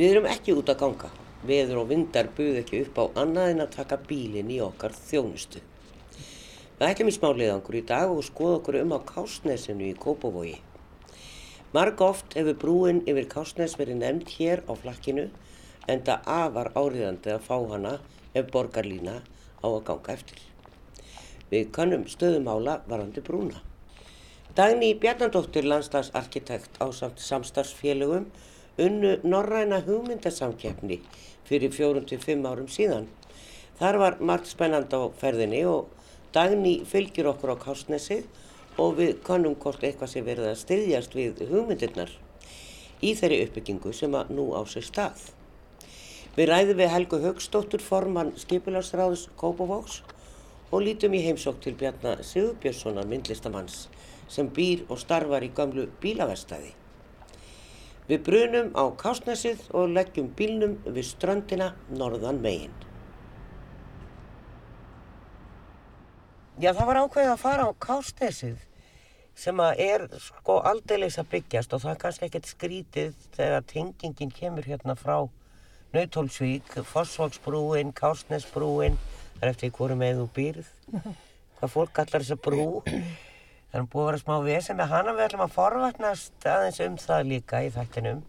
Við erum ekki út að ganga. Veður og vindar buð ekki upp á annað en að taka bílinn í okkar þjónustu. Við ætlum í smá leiðangur í dag og skoða okkur um á Kásnesinu í Kópavogi. Marg oft hefur brúin yfir Kásnes verið nefnd hér á flakkinu en það afar áriðandi að fá hana ef borgarlína á að ganga eftir. Við kannum stöðumála varandi brúna. Dagni Bjarnandóttir, landslagsarkitekt á samt samstarfsfélögum, unnu norræna hugmyndasamkeppni fyrir fjórum til fimm árum síðan. Þar var margt spennand á ferðinni og Dagni fylgir okkur á Kásnesi og við kannum hvort eitthvað sé verið að styðjast við hugmyndirnar í þeirri uppbyggingu sem að nú á sér stað. Við ræðum við Helgu Högstóttur formann Skipularsráðs Kópavóks og lítum í heimsók til Bjarnar Sigurbjörnssonar myndlistamanns sem býr og starfar í gamlu bílavestæði. Við brunum á Kásnesið og leggjum bílnum við ströndina norðan megin. Já, það var ákveðið að fara á Kásnesið sem að er sko aldeilis að byggjast og það er kannski ekkert skrítið þegar tengingin kemur hérna frá Nautólsvík, Fossvóksbrúin, Kásnesbrúin, það er eftir hverju með þú býrð, hvað fólk kallar þessa brú. Það er búið að vera smá vesen með hana, við ætlum að forvarnast aðeins um það líka í þættinum.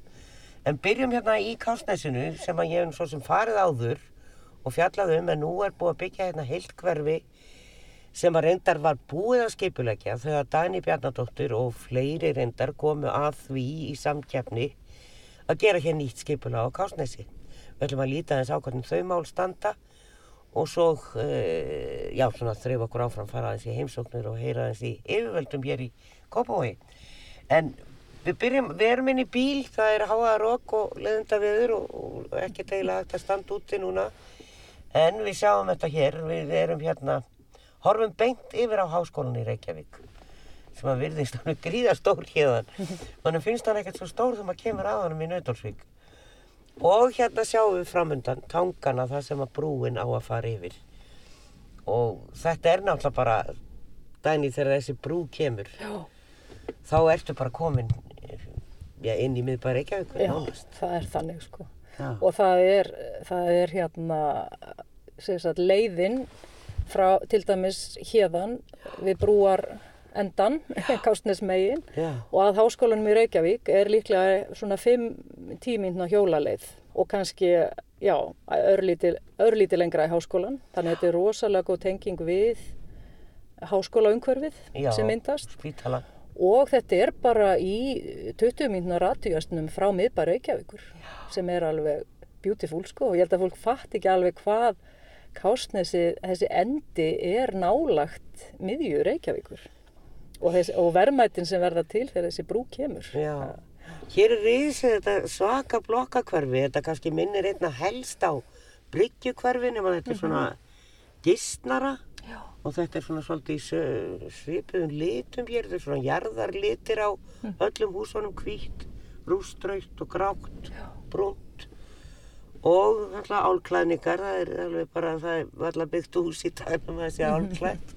En byrjum hérna í Kásnesinu sem að ég hef svo sem farið áður og fjallað um en nú er búið að byggja hérna heilt hverfi sem að reyndar var búið að skipulegja þegar Dani Bjarnadóttir og fleiri reyndar komu að því í samkjafni að gera hér nýtt skipula á Kásnesi. Við ætlum að líta aðeins á hvernig þau mál standa og svo, uh, já, svona þreyf okkur áfram fara aðeins í heimsóknir og heyra aðeins í yfirvöldum hér í Kópavogi. En við byrjum, við erum inn í bíl, það er háaða rók og leðunda viður og, og ekki teglega hægt að standa úti núna. En við sjáum þetta hér, við erum hérna horfum beint yfir á háskólan í Reykjavík sem að virðist hann er gríða stór hérðan mannum finnst hann ekkert svo stór þegar maður kemur að hann í Nautalsvík og hérna sjáum við framundan tangana það sem að brúin á að fara yfir og þetta er náttúrulega bara dæni þegar þessi brú kemur Já, þá ertu bara komin já, inn í miðbæri nánast. það er þannig sko. Já. Og það er, það er hérna, sagt, leiðin frá til dæmis hérðan við brúar endan, Kástnesmegin Já. og að háskólanum í Reykjavík er líklega svona 5 tímintna hjólaleið og kannski, já, örlítil, örlítil lengra í háskólan. Þannig að þetta er rosalega góð tenging við háskólaumhverfið Já, sem myndast. spítala. Og þetta er bara í 20 mínúna ratjúastnum frá miðbæri Reykjavíkur sem er alveg beautiful sko. Og ég held að fólk fatt ekki alveg hvað Kársnesi, þessi endi er nálagt miðju Reykjavíkur og, þessi, og verðmætin sem verða til þegar þessi brú kemur. Já. Hér er riðsið þetta svaka blokkakverfi, þetta kannski minnir einna helst á bryggjukverfi nema þetta er svona gistnara. Já. og þetta er svona svolítið svipuðum litum hér, þetta er svona jarðarlitir á öllum húsunum hvítt, rústrautt og grátt, brúnt. Og alltaf álklæðningar, það er alveg bara, það er alltaf byggt hús í dæmum að sé álklætt.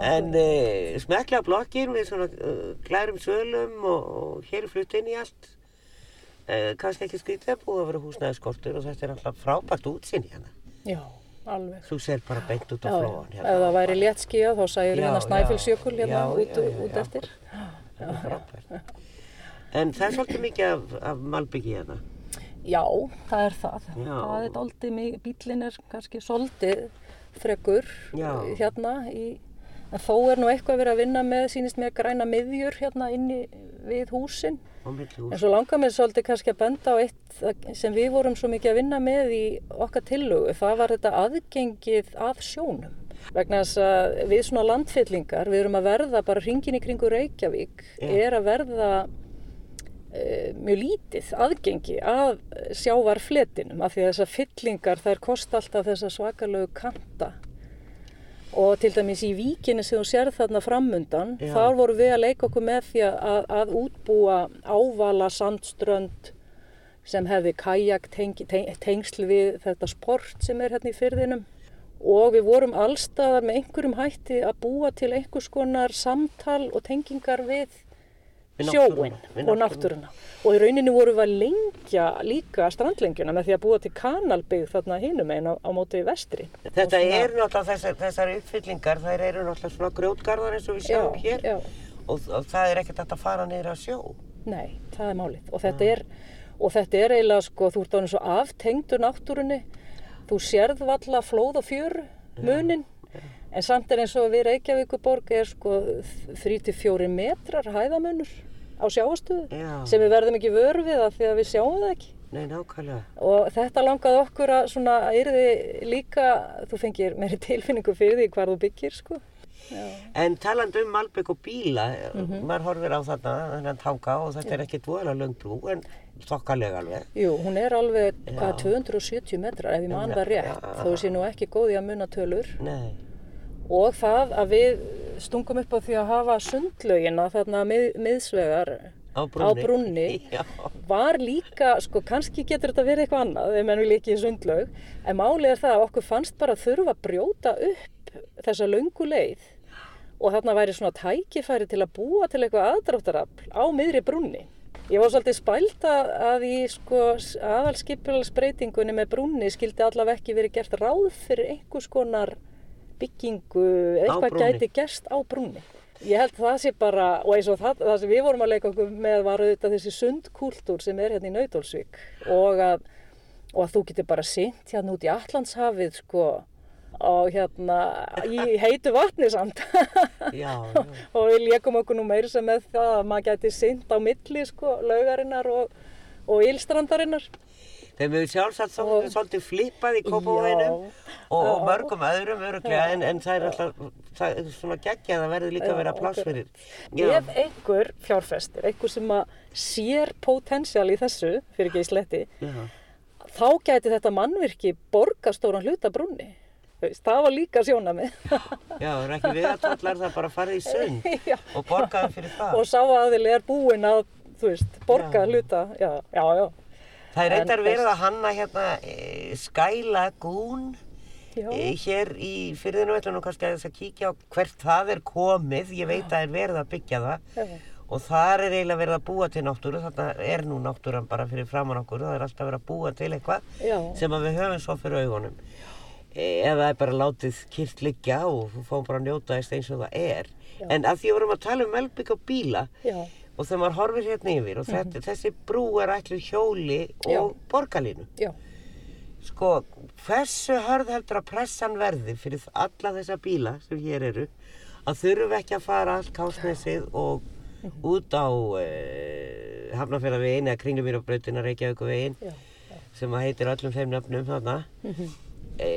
En uh, smekla blokkir með svona uh, klærum svölum og, og hér er flutt inn í allt. Uh, kannski ekki skrítið að búið að vera húsnæðiskortur og þetta er alltaf frábært útsinn hérna. Já, alveg. Þú ser bara beint út á flóan ef það væri léttskíða þá sæður hérna já, Snæfellsjökul hérna út, já, út já. eftir. Það er frábært. En það er svolítið mikið af, af malbyggi hérna. Já, það er það. Já. Það er doldið mikið, bílinn er kannski soldið frekur hérna í, en þó er nú eitthvað verið að vinna með, sýnist mér græna miðjur hérna inni við húsin. En svo langar mér svolítið kannski að benda á eitt sem við vorum svo mikið að vinna með í okkar tillögu. Það var þetta aðgengið að sjónum. Vegna þess að við svona landfyllingar, við erum að verða bara hringin í kringu Reykjavík, Já. er að verða e, mjög lítið aðgengi að sjávarfletinum af því að þessar fyllingar þær kosta alltaf þessa svakalögu kanta og til dæmis í víkinni sem þú sérð þarna framundan Já. þar vorum við að leika okkur með því að, að útbúa ávala sandströnd sem hefði kajak teng, teng, tengsl við þetta sport sem er hérna í fyrðinum og við vorum allstaðar með einhverjum hætti að búa til einhvers konar samtal og tengingar Við sjóin og náttúruna. Og í rauninni vorum við að lengja líka strandlengjuna með því að búa til kanalbyggð þarna hinum einn á, á móti vestri. Þetta Og svona- er náttúrulega þessar, þessar uppfyllingar, þær eru náttúrulega svona grjótgarðar eins og við sjáum Já, hér já. og, og það er ekkert að fara niður að sjó. Nei, það er málið. Og þetta er, og þetta er eiginlega, sko, þú ert ánum svo aftengdur náttúrunni. Þú sérð valla flóð og fjör munin. En samt er eins og við Reykjavíkuborg er sko 3-4 metrar hæðamunur á sjáastöðu. Já. Sem við verðum ekki vöru við það því að við sjáum það ekki. Nei, nákvæmlega. Og þetta langaði okkur að svona yrði líka, þú fengir meiri tilfinningu fyrir því hvar þú byggir, sko. Já. En taland um Malbygg og bíla, Mhm. maður horfir á þarna, þennan tanga og þetta er ekki dvoðalega löng brú en þokkalega alveg. Jú, hún er alveg, hvað, Já. 270 metrar ef ég man það rétt, Já. þó sé nú ekki góð í að munna tölur. Nei, Og það að við stungum upp á því að hafa sundlaugina þarna mið, miðsvegar á brúnni. brúnni. Já, var líka, sko, kannski getur þetta verið eitthvað annað ef menn vil ekki í sundlaug, en málið er það að okkur fannst bara að þurfa að brjóta upp þessa löngu leið og þarna væri svona tækifæri til að búa til eitthvað aðdráttarafl á miðri brúnni. Ég var svolítið spælt að, í sko, aðalskipulagsbreytingunni með brúnni skildi allavega ekki verið gert ráð fyrir einhvers konar byggingu, eða eitthvað gæti gerst á brúnni. Ég held það sé bara, og eins og það, það sem við vorum að leika okkur með var auðvitað þessi sundkúltúr sem er hérna í Nautólsvík og að, og að þú getur bara sint hérna út í Allandshafið sko og hérna í heitu vatni samt já, já. og við leikum okkur nú meiri sem með það að maður gæti sint á milli sko laugarinnar og, og ílstrandarinnar. Þeim hefur sjálfsagt Og- svolítið, flippað í kópavóinum og, og mörgum öðrum öruglega en, en það er alltaf það er svona geggjað að verður líka að vera pláss fyrir. Ef einhver fjárfestir, einhver sem að sér potensial í þessu, fyrir ekki í sletti, já. þá gæti þetta mannvirki borga stóran hluta brunni. Það var líka sjónamið. já, það er ekki við að tóllar það bara farið í sund Já. og borgaði fyrir það. og sá aðili er búinn að, þú veist, borga Já. hluta. Já, já, já. Það er reyndar verið að hanna hérna e, Sky Lagoon já. e, hér í fyrðinu nú kannski að þess að kíkja á hvert það er komið. Ég veit að það er verið að byggja það Já. og þar er eiginlega verið að búa til náttúru. Þarna er nú náttúran bara fyrir framann okkur. Það er alltaf verið að búa til eitthvað Já. sem að við höfum svo fyrir augunum. Eða er bara látið kyrkt liggja og fáum bara að njóta þess eins og það er. Já. En að því að vorum að tala um Melbygg og bíla Já, og þegar maður horfir hérna yfir og þetta, þessi brú er ætluð hjóli og já, Sko, hversu hörð heldur að pressan verði fyrir alla þessa bíla sem hér eru að þurfu ekki að fara allt kásnesið og út á uh, Hafnarfjörðavegin eða Kringlumýrabrautina Reykjavíkuvegin já, sem að heitir öllum þeim nöfnum þarna. E,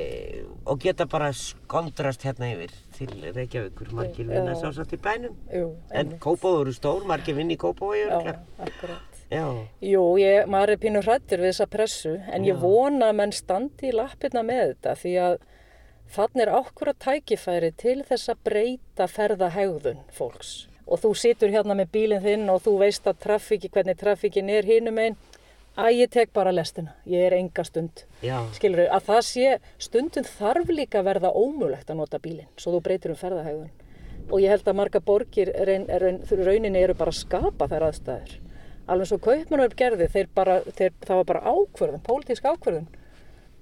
og geta bara skondrast hérna yfir til Reykjavíkur margir vinna sjálfsagt í bænum jú. en einmitt. Kópavóður er stór, margir vinna í Kópavói Já, akkurat. Já, Jú, ég, maður er pínu hrættur við þessa pressu en ég Já. vona að menn standi í lappirna með þetta því að þannig er ákvara tækifæri til þess að breyta ferðahegðun fólks. Og þú situr hérna með bílinn þinn og þú veist að trafíki, hvernig trafíkin er hinum einn. Æ, ég tek bara lestina, ég er enga stund. Skilur að það sé, stundum þarf líka að verða ómulegt að nota bílinn, svo þú breytir um ferðahegðun. Og ég held að marga borgir raun, raun, rauninni eru bara að skapa þær aðstæður. Alveg svo kaupmannar gerði, þeir bara, þeir, það var bara ákvörðun, pólitísk ákvörðun.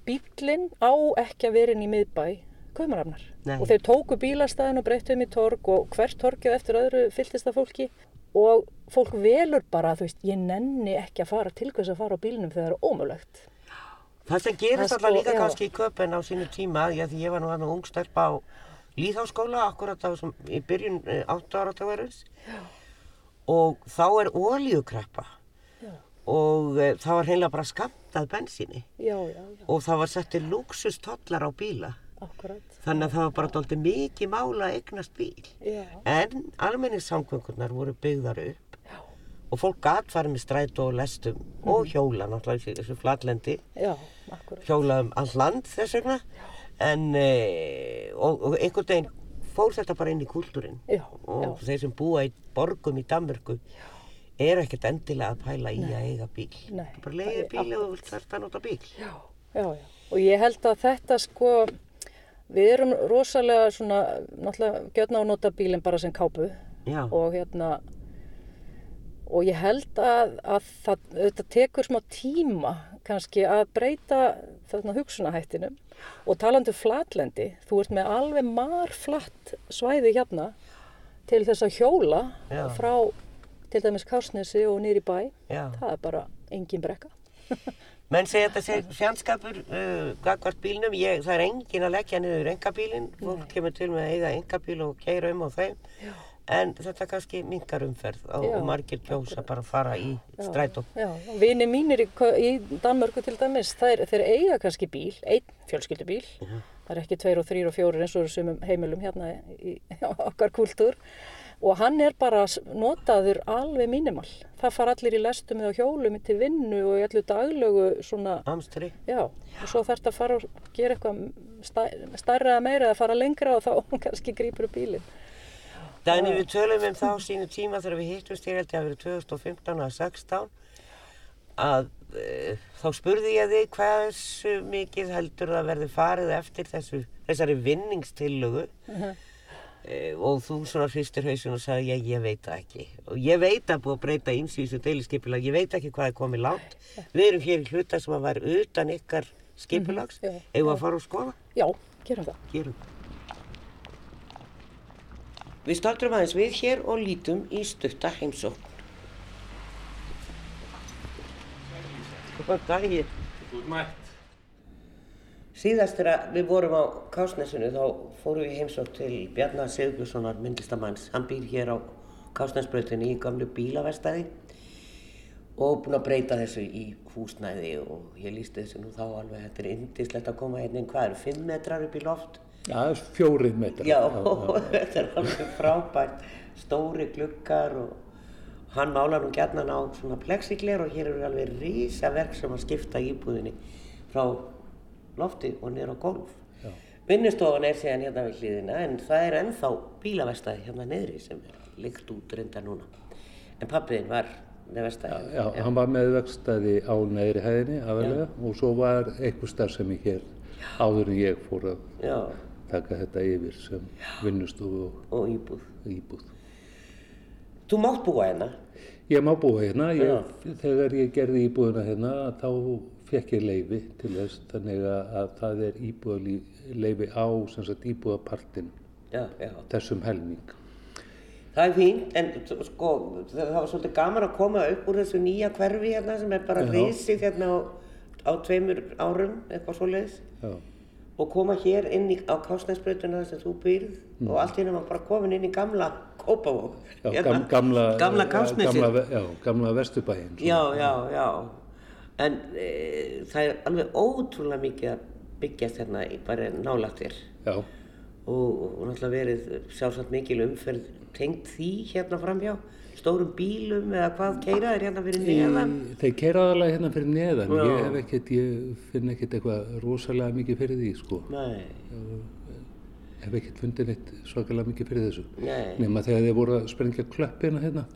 Bílinn á ekki að vera inn í miðbæ kaupmannarafnar. Og þeir tóku bílastæðin og breyttu um í torg og hvert torgið eftir öðru fylltist það fólki. Og fólk velur bara, þú veist, ég nenni ekki að fara til hvers að fara á bílnum þegar það er ómulegt. Það sem gerist alltaf sko, líka já. kannski í köpen á sínu tíma, já því ég var nú hann ung stelpa á líðháskóla, akkurat á sem, í byrjun eh, áttu áratagverðins og þá er ólíukreppa og e, það var hreinlega bara skamtað bensíni. Já, já, já, og það var settir luxustollar á bíla akkurat. þannig að það var bara doldið mikið mála að eignast bíl. Já, en almenningssamgöngunar voru byggðar upp já, og fólk gat farið með strætó og lestum og hjóla náttúrulega í þessu flatlendi. Já, akkurat. hjóla um all land þess vegna. En e, og, og einhvern veginn fór þetta bara inn í kúltúrin og þeir sem búa í borgum í Danmörku eru ekkert endilega að pæla í að eiga bíl. Nei, bara er bíl og þú vilt þarft að nota bíl. Já, já, já. Og ég held að þetta sko, við erum rosalega svona, náttúrulega gjötna á nota bílinn bara sem kápu já, og hérna, og ég held að, að það þetta tekur smá tíma kannski að breyta þarna hugsunahættinum og talandi um flatlendi, þú ert með alveg marflatt svæði hérna til þess að hjóla Já. frá til dæmis Kársnesi og nýri bæ, Já. það er bara engin brekka. Menn segja þetta sé fjandskapur uh, gagvart bílnum, ég, það er engin að leggja niður engabílinn, fólk kemur til með að eiga engabíl og keira um á þeim, en þetta kannski minkar umferð og, Já. og margir kjósa bara að fara í strætó. Já, vini mínir í, í Danmörku til dæmis, þeir, þeir eiga kannski bíl, einn fjölskyldubíl, það er ekki tveir og þrýr og fjórir eins og þessum heimilum hérna í, í okkar kúltúr og hann er bara notaður alveg mínimal. Það far allir í lestum eða hjólum til vinnu og í allu daglögu svona, Amstri. já, og svo þarf þetta að fara og gera eitthvað stæ- stærra eða meira eða fara lengra og þá kannski grýpur bílinn. Dæni við tölum um þá sínu tíma þegar við hittumst, ég held ég að verið 2015 að 16, að e, þá spurði ég þig hversu mikið heldur það verði farið eftir þessu, þessari vinningstillögu e, og þú svona hristir hausin og sagði ég, ég veit það ekki. Og ég veit að búið að breyta eins í þessu deiliskepilag, ég veit ekki hvað er komið langt. Við erum hér í hluta sem að væri utan ykkar skipulags, eigum við að fara og skoða? Já, gerum það. gerum. Við staldrum aðeins við hér og lítum í stutta heimsókn. Góðan. Þú ert mætt. Síðast þegar við vorum á Kásnesinu þá fórum við í heimsókn til Bjarnar Sigurssonar myndlistamanns. Hann býr hér á Kásnesbrautinni í gamlu bílaverstaði og búinn að breyta þessu í húsnæði og ég lísti þessu nú þá alveg. Þetta er indislegt að koma hérna inn, hvað eru, fimm metrar upp í loft? Já, fjórið metrar. Já, þetta er alveg frábært, stóri gluggar og hann málar nú gætnan á svona plexigler og hér eru alveg rísa verk sem að skipta íbúðinni frá lofti og niður á gólf. Já. Vinnustofan er síðan hérna við hlýðina en það er ennþá bílavestæði hérna niðri sem er líkt út reynda núna. En pappiðin var með vestæði. Já, hann var með vextaði á neðri hæðinni aðalega og svo var eitthvað starfsemi hér áður en ég fór að Já, taka þetta yfir sem vinnustofu og og íbúð. íbúð. Þú mátt búa hérna. Ég má búa hérna, ég, þegar ég gerði íbúðuna hérna þá fekk ég leifi til þess þannig að, að það er íbúðaleifi á sagt íbúðapartin Já, já. þessum helming. Það er fínt, en sko, það var svolítið gaman að koma upp úr þessu nýja hverfi hérna sem er bara risið hérna á, á tveimur árum, eitthvað svoleiðis. Já. Og koma hér inn í, á Kásnæsbrautuna sem þú býrð og allt hérna var bara komin inn í gamla Kópavók. Hérna, gam, gamla, Gamla ja, Kásnesið. gamla, gamla vesturbæinn. Já, já, já. En e, það er alveg ótrúlega mikið að byggjast hérna í bara. Já, og, og náttúrulega verið sjálfsagt mikil umferð tengt því hérna framhjá stórum bílum eða hvað keira þeir hérna fyrir neðan Þeir keira aðalega hérna fyrir neðan, Já. ég hef ekkert, ég finn ekkert eitthvað rosalega mikið fyrir því, sko. nei, Hef ekkert fundið neitt svakalega mikið fyrir þessu. nei, Nema þegar þeir voru að sprengja klöppina hérna.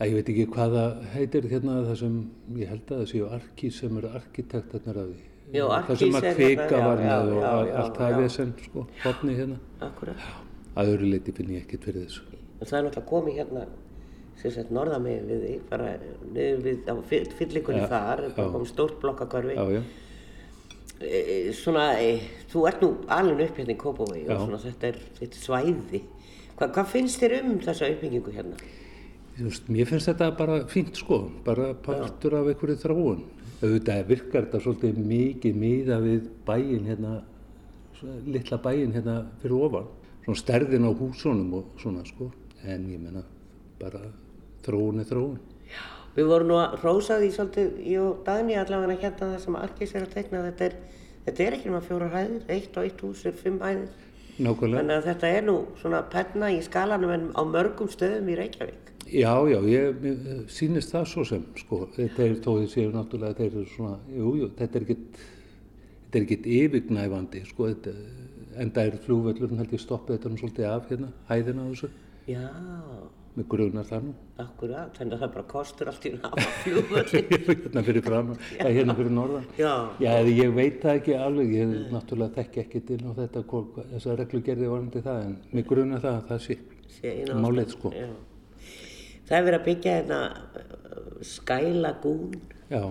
Ég veit ekki hvað það heitir hérna, það sem, ég held að það séu arkís sem eru arkitektarnir af því. Já, Það sem að er kvika hérna, var með og já, al- já, allt það já. vesen, sko, hotni hérna. akkurat Að öðru leiti finn ég ekkert fyrir þessu. og það er náttúrulega komið hérna sem sagt norðamegin við þig bara niður við á fyll- fyllingunni Já, þar er komið stórt blokkakvarfi Já, já. e, svona, e, þú ert nú alveg upp hérna í Kópavogi og svona þetta er þitt svæði Hva, hvað finnst þér um þessa uppbyggingu hérna? Veist, mér finnst þetta bara fínt sko, bara partur af einhverju þróun. Auðvitað virkar þetta svolítið mikið miða við bæinn hérna, litla bæinn hérna fyrir ofan. Svona stærðin á húsunum og svona sko, en ég menna bara þróun er þróun. Við vorum nú að rósa því svolítið, ég og Dagný allavega hérna það sem Arkís er að teikna, þetta er, þetta er ekki nema fjórar hæðir, eitt og eitt hús er fimm hæðir. Nákvæmlega. Þannig að þetta er nú svona penna í skalanum en á mörgum stöðum í Reykjavík. Já, já, ég sýnist það svo sem, sko, þetta er þó þið séu náttúrulega, þeir eru svona, jú, jú, þetta er ekkit, þetta er ekkit yfirgnæfandi, sko, þetta, enda er flugvöllurinn held ég stoppið þetta nú svolítið af hérna, hæðina á þessu, Já, með grunar það nú, akkurat, þannig að það bara kostur allt í að hafa flugvöldin. hérna fyrir fram, eða hérna fyrir norðan. Já, Já, ég veit það ekki alveg, ég náttúrulega þekki ekkit inn á þetta, hvað, þessa reglugerði varandi það, en með grunar það að það sé, Málið, sko. Já. Það er verið að byggja hérna uh, Já,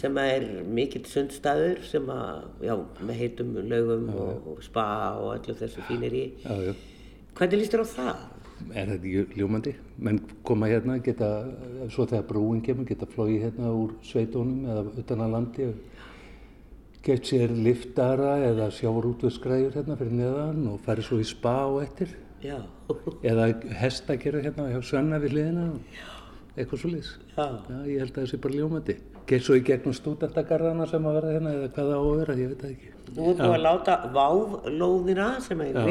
sem er mikill sundstaður sem að, já, með heitum lögum og, og spa og öllu þessu fínir í. já, já. Hvernig líst þér á það? Er þetta ekki ljómandi? Menn koma hérna, geta, svo þegar brúin kemur, geta flóið hérna úr sveitónum eða utan að landi og gett sér liftara eða sjávarútveðskræður hérna fyrir neðan og farið svo í spa og eftir. Já, Eða hestakerru hérna hjá Svenna við hliðina og eitthvað svo já, Já, ég held að það sé bara ljómandi. Gett svo í gegnum stúdentagarðana sem að vera hérna eða hvað það á að vera, ég veit það ekki. Nú er búið að láta váflóðina sem er Já,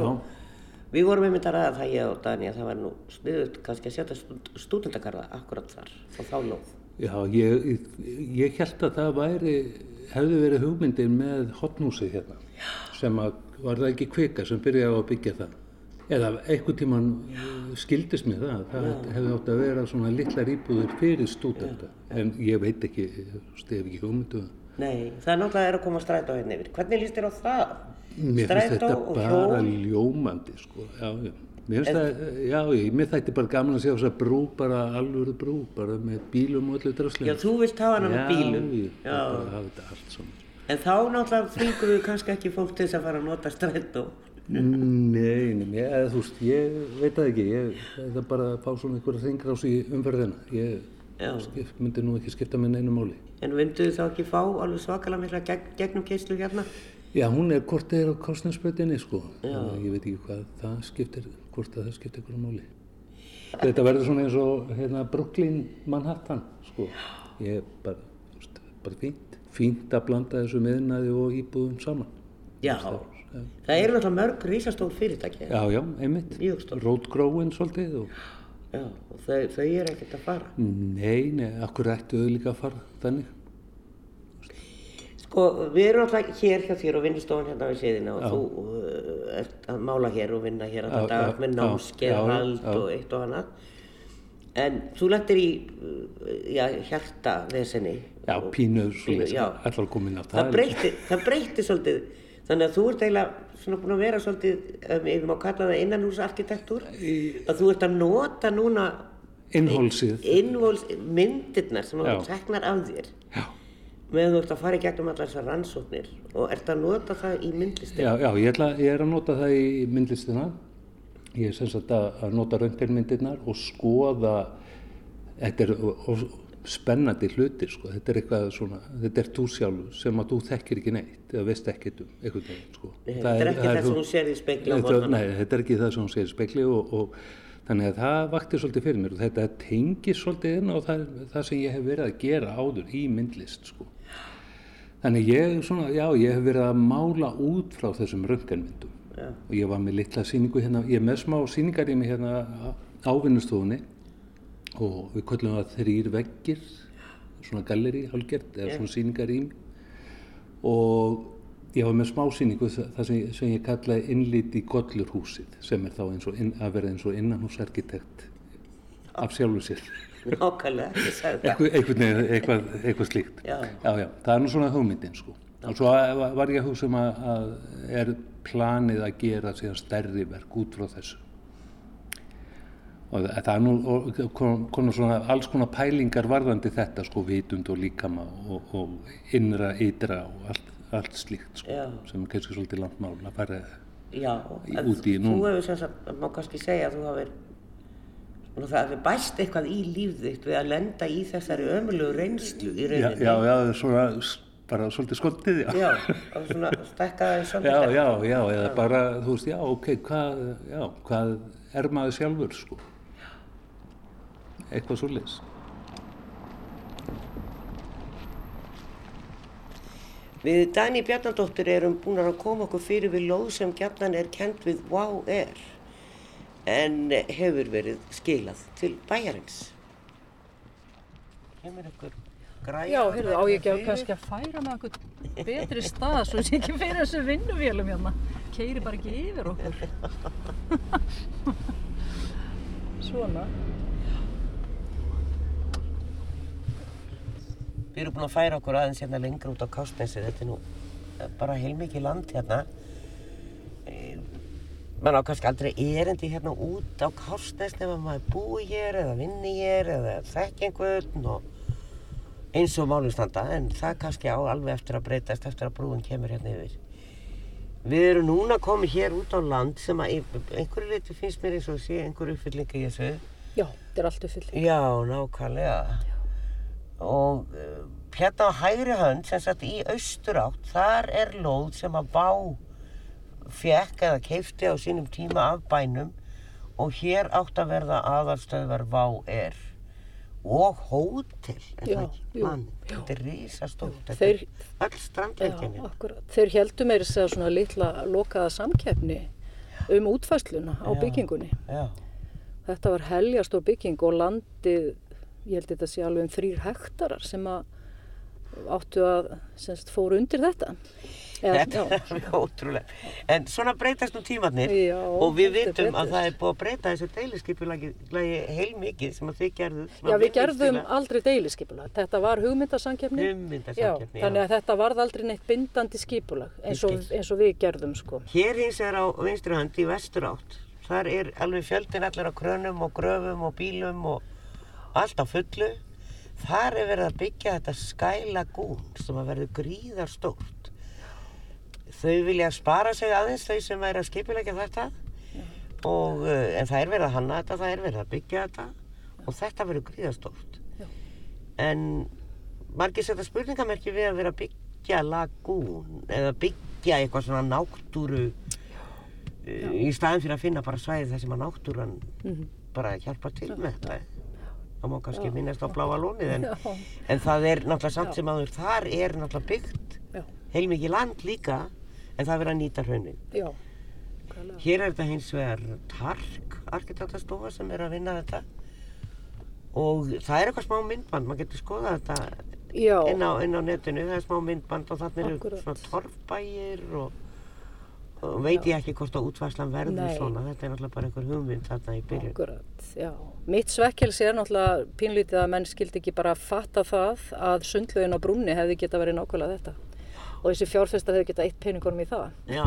já. og við vorum einmitt að ræða það ég og Dani að það var nú sniðut kannski að setja stúd- stúdentagarða akkurat þar og þá lóð. Já, ég, ég held að það væri, hefði verið hugmyndin með hotnúsið hérna, sem að var það ekki kvika sem byrjaði á að byggja það. Eða einhvern tíman uh, skildist mér það, það hefði átt að vera svona litlar íbúður fyrir stúdenta, en ég veit ekki, stef ekki hugmyndu það. Nei, það er náttúrulega er að koma strætó hérna yfir. Hvernig líst þér á það? Mér finnst þetta bara hjól? ljómandi, sko, já, já. Mér finnst það, já, ég, mér þætti bara gaman að sjá þess að brú, bara alvöru brú, bara með bílum og öllu draslega. Já, þú vilt hafa hana með bílum. Já, ég vil Já. bara hafa þetta allt svona. En þá náttúrulega þvingur við kannski ekki fólk til þess að fara að nota strætó. Nei, nei, þú veist, ég veit það ekki, ég það er bara að fá svona einhverja þingrás í umferðina. Ég skip, myndi nú ekki skipta með neinu máli. En mynduðu þá ekki fá alveg svakalega mikla gegn, gegnum keislu hérna? Já, hún er hvort það er á kostnarsbreytinni, sko. Þannig að Ég veit ekki hvað það skiptir, hvort að það skiptir einhverju máli. Þetta verður svona eins og hérna, Brooklyn Manhattan, sko. Ég er bara, þú veist, bara fínt. Fínt að blanda þessu meðnaði og íbúðum saman. Já. Það eru náttúrulega mörg rísastól fyrirtæki. Já, já, einmitt. Mjög stór. Rótgróin svolítið og Já, og þau, þau eru ekkert að fara. Nei, nei, akkur ættu þau líka að fara þannig. Sko, við erum alltaf hér hjá þér og vinnustofan hérna við séðina og þú uh, ert að mála hér og vinna hér Já, dag já, með já, námskeið, já, hald já. og eitt og annað. En þú lettir í, uh, já, hjartavesenni. Já, og- pínu já. allar komin á Það það. breytti svolítið. Þannig að þú ert eiginlega svona búin að vera svolítið, ef við má kalla það innanhúsarkitektúr, að þú ert að nota núna Innhólsið. myndirnar sem þú teknar af þér Já, meðan þú ert að fara í gegnum allar þessar rannsóknir og ert að nota það í myndlistin. já, já ég, ætla, ég er að nota það í myndlistina. Ég er sem sagt að, að nota röntgenmyndirnar og skoða, þetta er spennandi hlutir, sko. Þetta er eitthvað svona, þetta er þú sjálfur sem að þú þekkir ekki neitt eða veist ekkert um einhvern veginn, sko. Þetta er ekki það sem hún sér í morgnana. Nei, þetta er ekki það sem hún sér í spekli og, og þannig að það vakti svolítið fyrir mér og þetta tengir svolítið inn á það, það sem ég hef verið að gera áður í myndlist sko. Þannig ég, svona, já, ég hef verið að mála út frá þessum röntgenmyndum Já. og ég var með litla sýningu hérna, ég er með smá sýningarými hérna á vinnustofunni og við köllum það þrýr veggir, svona galleri hálfgert eða svona sýningarými og ég var með smá sýningu það sem, sem ég kallaði innlit í Gollurhúsið sem er þá eins og inn, að vera eins og innanhúsarkitekt af sjálfur sér. Nákvæmlega, ég sagði það. eitthvað, eitthvað, eitthvað, slíkt. Já. já, það er nú svona hugmyndin sko. og svo var- ég að hugsa um að, að er planið að gera síðan stærri verk út frá þessu og það er nú og kom, kom svona alls konar pælingar varðandi þetta sko vitund og líkama og, og innra, ytra og allt, allt slíkt sko, Já. sem er kannski svolítið langt mál að fara Já, Í- út í þú nú- hefur sem sagt, má kannski segja að þú hafir svona það hefur bæst eitthvað í líf þitt við að lenda í þessari ömulegu reynslu í já, rauninni. já, já, svona bara svolítið skoldið, já. Já, og svona stekka það í Já, svolítið. já, já, eða bara, þú veist, já, ok, hvað, já, hvað er maður sjálfur, sko? Eitthvað svo leys. Við Dani Bjarnadóttir erum búin að koma okkur fyrir við lóð sem gjarnan er kent við Wow Air en hefur verið skilað til bæjarins. Kemur ykkur græja? Já, heyrðu, á ég ekki að kannski að færa með einhvern betri stað svo sé ekki fyrir þessu vinnuvélum hérna. Keiri bara ekki yfir okkur. Svona. Við erum búin að færa okkur aðeins hérna lengra út á Kástnesi, þetta er nú eh, bara heilmikið land hérna. Eh, mann á kannski aldrei erindi hérna út á Kársnes ef maður búi hér eða vinni hér eða þekki einhvern og eins og málum standa en það kannski á alveg eftir að breytast eftir að brúin kemur hérna yfir. Við erum núna komið hér út á land sem að ein- einhverju liti finnst mér eins og sé einhverju uppfyllinga í þessu. Já, þetta er allt uppfyllt. Já, nákvæmlega. Og uh, hérna á hægri hönd, sem sagt í austurátt, þar er lóð sem að Vá fekk eða keifti á sínum tíma af bænum og hér átt að verða aðalstöðvar Vá er. Og hótel, Já, jú, Man, já. þetta er strandlengjani. Já, akkurat. Þeir heldur meira segja svona litla lokaða samkeppni um útfæsluna á Já. byggingunni. Já, Þetta var heljastór bygging og landið, ég held þetta sé alveg um þrýr hektarar sem að áttu að semst, fóru undir þetta. Eða, þetta er alveg ótrúlega. En svona breytast nú tímarnir Já, og við vitum að það er búið að breyta þessu deiliskypulagi heilmikið sem að þið gerðu. Já, við gerðum aldrei deiliskypulag. Þetta var Já, þannig að þetta varð aldrei neitt bindandi skipulag eins og, eins og við gerðum sko. Hér hins er á vinstri hönd í vestur átt. Þar er alveg fjöldin allir á krönum og gröfum og bílum og allt á fullu. Þar er verið að byggja þetta Sky Lagoon sem að verður gríðarstórt. Þau vilja spara sig aðeins þau sem er að skipilegja þetta. Og, uh, en það er verið að hanna þetta, það er verið að byggja þetta og þetta verður gríðarstórt. Já. En margir setja spurningamerki við að vera að byggja lagún eða byggja eitthvað svona náttúru uh, í staðin fyrir að finna bara svæði þar sem að náttúran Mhm. bara hjálpa til með þetta. Það má kannski Já. minnast á bláa lónið en, en það er náttúrulega samt Já. sem áður, þar er náttúrulega byggt heilmikið land líka en það er verið að nýta hraunin. Hér er þetta hins vegar Tark arkitektastofa sem er að vinna þetta og það er eitthvað smá myndband, maður getur skoðað þetta inn á, inn á netinu, það er smá myndband og þannig eru svona torfbæir og, veit ég ekki hvort að útværslan verður Nei. svona, þetta er náttúrulega bara einhver hugmynd þarna í byrjun. akkurat, já. Mitt svekkelsi er náttúrulega pínlítið að menn skildi ekki bara fatta það að sundlaugin á brúnni hefði geta verið nákvæmlega þetta. Og þessi fjárfestar hefði geta eitt peningunum í það. Já,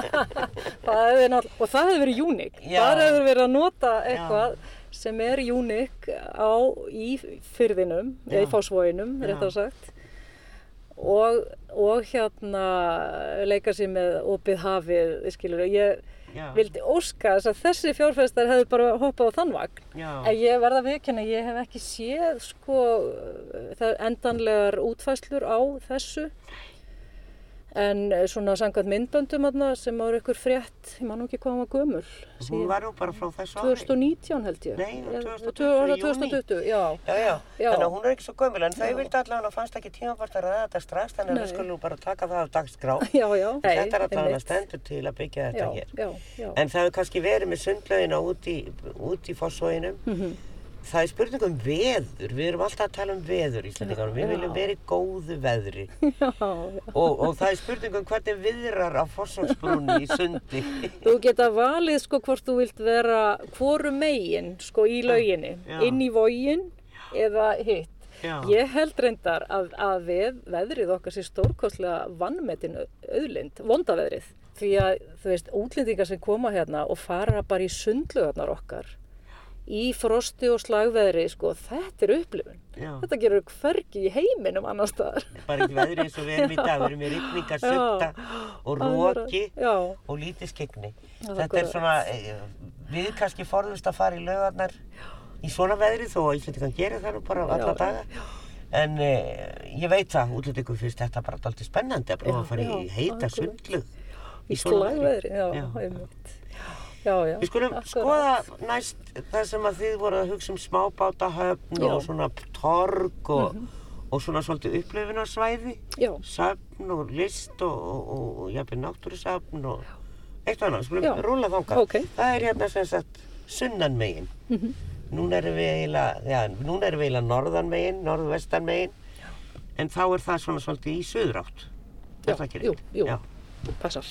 það og það hefði verið uník. Já. Það hefði verið að nota eitthvað sem er uník á í fyrðinum, eða Já. í fásvóinum, Já. réttar sagt. Og, og hérna leika sér með opið hafið, skilur, ég já, vildi óska þess að þessi fjárfestar hefði bara hoppað á þann vagn. já, En ég verða að viðkynna, ég hef ekki séð sko endanlegar útfæslur á þessu. En eh, svona samkvæmt myndböndum þarna sem var ykkur frétt, ég man ekki hvað hún var gömul. hún var nú bara frá þessu ári. 2019 held ég. Nei, Eða 2020 tvö- var það í júní. 2020, já. Já, já, Já. þannig að hún er ekki svo gömul en þau Já. vildi allavega fannst ekki tímabart að ræða þetta strax þannig að við skulum bara taka það af dagskrá. Já, já. Nei, þetta er allavega stendur til að byggja þetta hér. já, já. En það hefur kannski verið með sundlaugina út í, í fossvóginum. Mhm. Það er spurning um veður. Við erum alltaf að tala um veður í Íslandingarum. Við viljum vera í góðu veðri. já, já. Og, og það er spurning um hvernig viðrar á fossvógsbrúnni í sundi. Þú geta valið sko hvort þú vilt vera hvoru megin sko í lauginni, inn í vógin eða hitt. Já. Ég held reyndar að, að við, veðrið okkar sé stórkostlega vannmetin auðlind, vondaveðrið. Því að þú veist, útlendingar sem koma hérna og fara bara í sundlugarnar okkar í frosti og slagveðri, sko, þetta er upplifun. Já. Þetta gerur hvergi í heiminum annar staðar. Bara ekki veðri eins og við erum í dag. Við erum í rigningar, sutta og róki og lítið skegni. Þetta er svona, eh, við kannski forðust að fara í laugarnar í svona veðri þó að Íslandingan gerir það nú bara alla Já, daga. En eh, ég veit það, útlendingum finnst þetta bara alltaf spennandi að að fara í heita sundlug. í slagveðri, já, Já. einmitt. Já, já. Við skulum akkurat. skoða næst það sem að þið voru að hugsa um smábátahöfn og svona torg og, og svona svolítið upplifunarsvæði, Já, söfn og list og, og, og, jafnveg náttúrusöfn og eitt og annað, skulum rúla þangað. Ok. Það er hérna sem sagt sunnan megin. Mhm. Núna erum við eiginlega, já, núna erum við eiginlega norðan megin, norðvestan megin, en þá er það svona svolítið í suðrátt. Já, jú, jú. Passar.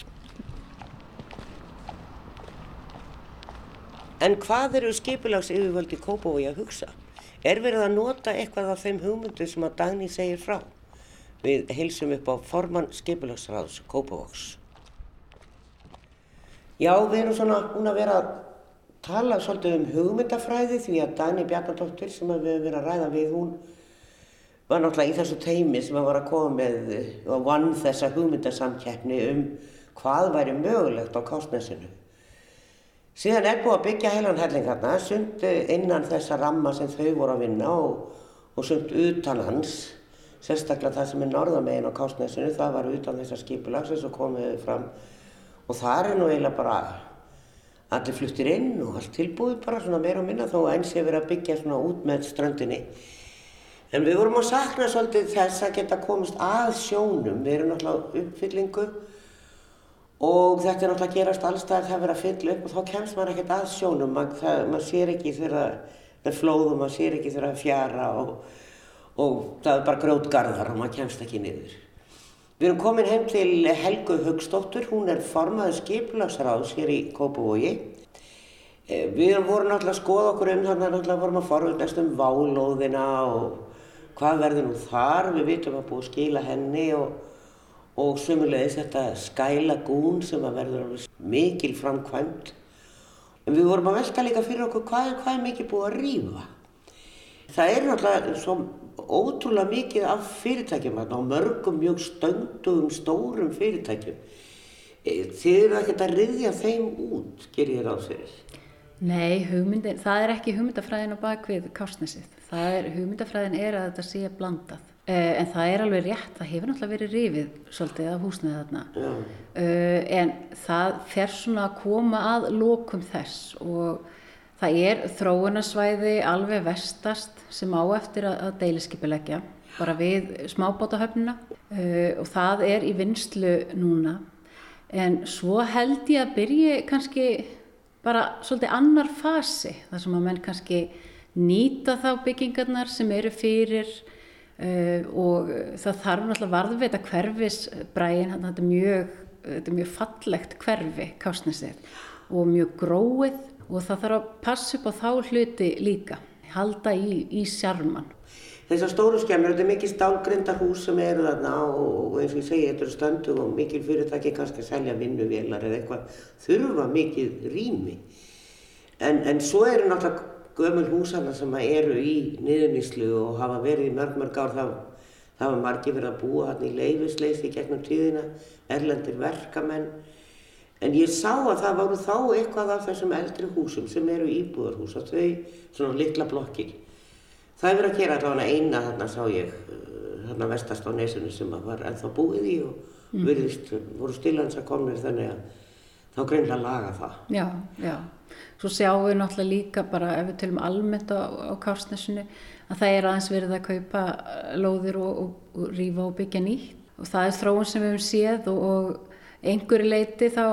En hvað eru skipulags yfirvöldi Kópavogi að hugsa? Er verið að nota eitthvað af þeim hugmyndu sem að Dagný segir frá? Við heilsum upp á formann skipulagsráðs Kópavogs. Já, við erum svona búin að vera að tala svolítið um hugmyndafræði því að Dani Bjarnadóttir sem við höfum verið að ræða við, hún var náttúrulega í þessu teimi sem að var að koma með og vann þessa hugmyndasamkeppni um hvað væri mögulegt á Kásnesinu. Síðan er búið að byggja heilan helling hérna, sumt innan þessa ramma sem þau voru að vinna og, og sumt utan hans, sérstaklega það sem er norðamegin á Kásnesinu, það var utan þessa skipulags eins og komið fram og það er nú eiginlega bara allir fluttir inn og allt tilbúið bara svona meira og minna þó að eins er verið að byggja svona út með ströndinni. En við vorum að sakna svolítið þess að geta komist að sjónum, við erum náttúrulega uppfyllingu og þetta er náttúrulega að gerast allstað það verið að fylla upp og þá kemst maður ekkert að sjónum, maður, maður sér ekki þegar það er flóðum, maður sér ekki þegar það er fjara og, og það er bara grótgarðar og maður kemst ekki niður. Við erum komin heim til Helgu Hugstóttur, hún er formaður skiplagsráðs hér í Kópavogi. Eh, við vorum náttúrulega að skoða okkur um þannig að náttúrulega vorum að forða um válóðina og hvað verður nú þar, við vitum að búið skila henni og og sömulegis þetta skælagún sem að verður mikil framkvæmt. En við vorum að velta líka fyrir okkur hvað, hvað er mikið búið að rýfa. Það er náttúrulega svo ótrúlega mikið af fyrirtækjum á mörgum mjög stöndugum stórum fyrirtækjum. E, þið eru ekkert að riðja þeim út, ger ég ráð fyrir. Nei, hugmyndin, það er ekki hugmyndafræðin á bakvið kásnesið. Það er, hugmyndafræðin er að þetta sé blandað. Uh, en það er alveg rétt, það hefur náttúrulega verið rifið svolítið af húsnið þarna. Uh, en það fer svona að koma að lókum þess og það er þróunarsvæði alveg vestast sem á eftir að, að deiliskipilegja bara við smábátahöfnuna uh, og það er í vinslu núna. En svo held ég að byrja kannski bara svolítið annar fasi þar sem að menn kannski nýta þá byggingarnar sem eru fyrir Uh, og það þarf náttúrulega varðveita hverfisbræin, þetta er mjög, þetta er mjög fallegt hverfi kásnesið og mjög gróið og það þarf að passa upp á þá hluti líka, halda í, í sjarman. Þessar stóru skemmur, þetta er mikið stálgrinda hús sem eru þarna og eins og ég segi, þetta eru stöndu og mikil fyrirtæki kannski að selja vinnuvélar eða eitthvað, þurfa mikið rými. En, en svo eru náttúrulega gömul húsana sem eru í niðurníslu og hafa verið í mörg mörg ár það, það var margi verið að búa hann í leifisleisi gegnum tíðina, erlendir verkamenn. En ég sá að það voru þá eitthvað af þessum eldri húsum sem eru íbúðarhús og þau svona litla blokkir. Það er verið að gera allavega eina þarna sá ég þarna vestast á nesunu sem var ennþá búið í og mm. virðist voru stilans að komna þannig að þá greinlega laga það. Já, já Svo sjáum við náttúrulega líka bara ef við tölum almennt á, á Kársnesinu að það er aðeins verið að kaupa eh, lóðir og, og, og rýfa og byggja nýtt og það er þróun sem við hefum séð og, og einhverju leiti þá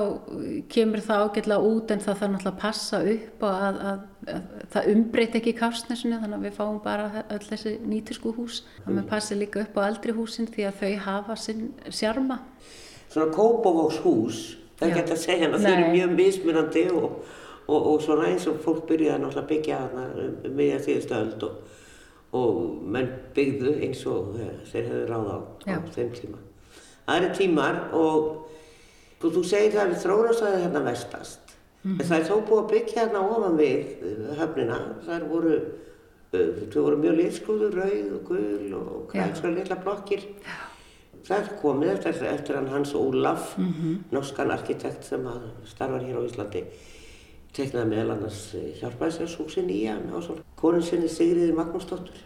kemur það ágætlega út en það þarf náttúrulega að passa upp og að, að, að, að það umbreyt ekki Kársnesinu þannig að við fáum bara öll þessi nýtisku hús. Það með passi líka upp á eldri húsin því að þau hafa sinn sjarma. Svona Kópavóks hús, það geta að segja að þau eru mjög mismunandi og og, og svona eins og fólk byrjaði náttúrulega að byggja þarna um miðja síðustu öld og, og menn byggðu eins og þeir hefðu ráð á, á þeim tíma. Það eru tímar og þú, þú segir það við þrónastæði hérna vestast mm -hmm. en það er þó búið að byggja hérna ofan við uh, höfnina, það voru þau voru mjög liðskrúður, rauð og gul og kvæðslega litla blokkir Já. Það er komið eftir, eftir Hans Ólaf, mm -hmm. norskan arkitekt sem starfar hér á Íslandi teknaði meðal annars eh, hjálpæðisverðshúsin í hann á svona konun sinni Sigriði Magnúsdóttur.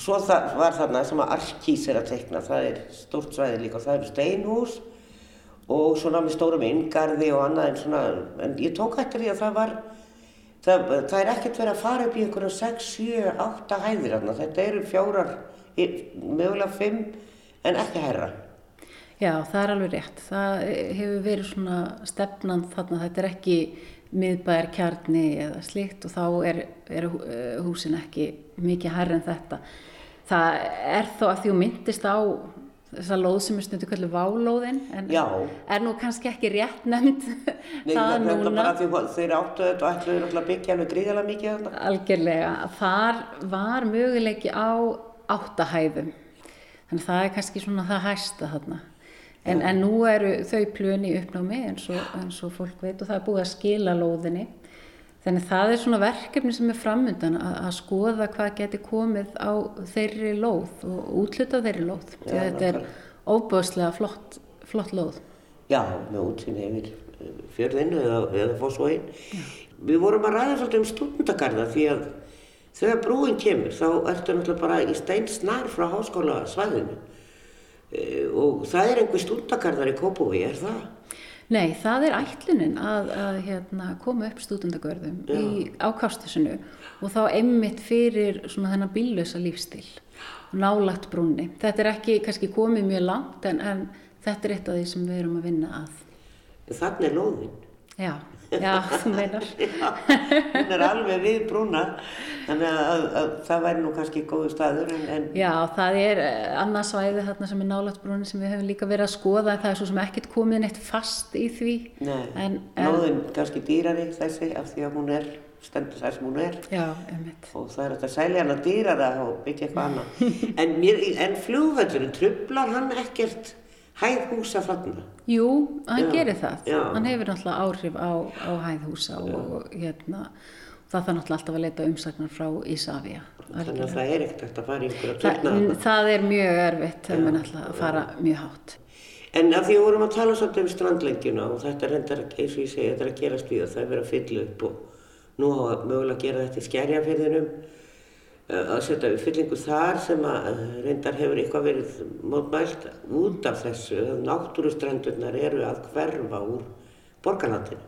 Svo það var þarna sem að Arkís er að tekna, það er stórt svæði líka og það eru steinhús og svona með stórum inngarði og annað en svona, en ég tók hættir því að það var, það, það er ekkert verið að fara upp í einhverja 6, 7, 8 hæðir þarna, þetta eru fjórar, mögulega 5 en ekki herra. Já, það er alveg rétt. Það hefur verið svona stefnand þarna, þetta er ekki miðbæðar kjarni eða slikt og þá er, er eh, húsin ekki mikið hærri en þetta. Það er þó að því að myndist á þessa lóð sem er stundu kallið válóðin en Já. er nú kannski ekki rétt nefnd Nei, það núna. Bara því þeir áttu þetta og ætluðu að byggja alveg gríðilega mikið þetta. Algjörlega, þar var möguleiki á áttahæðum, þannig að það er kannski svona það hæsta þarna. En, en nú eru þau plön í uppnámi eins og, eins og fólk veit og það er búið að skila lóðinni. Þannig það er svona verkefni sem er framöndan að, að skoða hvað geti komið á þeirri lóð og útluta þeirri lóð. Því að þetta er óbúðslega flott, flott lóð. Já, með útsinni yfir eh, fjörðinu eða, eða fósvóin. Við vorum að ræða svolítið um stúdendagarða því að þegar brúin kemur þá ertu náttúrulega bara í stein snar frá háskóla svæðinu og það er einhver stúdendagarðar í Kópói, er það? Nei, það er ætlunin að, að hérna, koma upp stúdendagörðum í ákástusinu og þá einmitt fyrir svona þennan bíllösa lífstil, nálagt brúnni. Þetta er ekki kannski komið mjög langt en, en þetta er eitt af því sem við erum að vinna að. Þannig er lóðin. Já, já, þú meinar. Já, hún er alveg við brúna, þannig að, að, að það væri nú kannski góðu staður en, en Já, það er eh, annað svæði þarna sem er nálagt brúnni sem við höfum líka verið að skoða það er svo sem ekkert komið neitt fast í því. Nei, En, en, lóðin kannski dýrari þessi af því að hún er, stendur þar sem hún er já, og það er þetta sæli hana dýrara og byggja eitthvað annað. En, en flugvöllurinn, trublar hann ekkert hæð húsa þarna? Jú, hann Já, gerir það. já. Hann hefur náttúrulega áhrif á, á hæðhúsa og, og hérna, það þarf náttúrulega alltaf að leita umsagnar frá Ísafja. Þannig að það er ekkert að fara í einhverja Það, turna þarna. það er mjög erfitt þegar maður að fara mjög hátt. En af því að vorum að tala svolítið um strandlengjuna og þetta er reyndar, eins og ég segi, þetta er að gerast við og það er verið að fylla upp og nú að mögulega að gera þetta í skerjafyrðinum að setja við fyllingu þar sem að eh, reyndar hefur eitthvað verið mótmælt út af þessu að náttúrustrendurnar eru að hverfa úr borgarlandinu.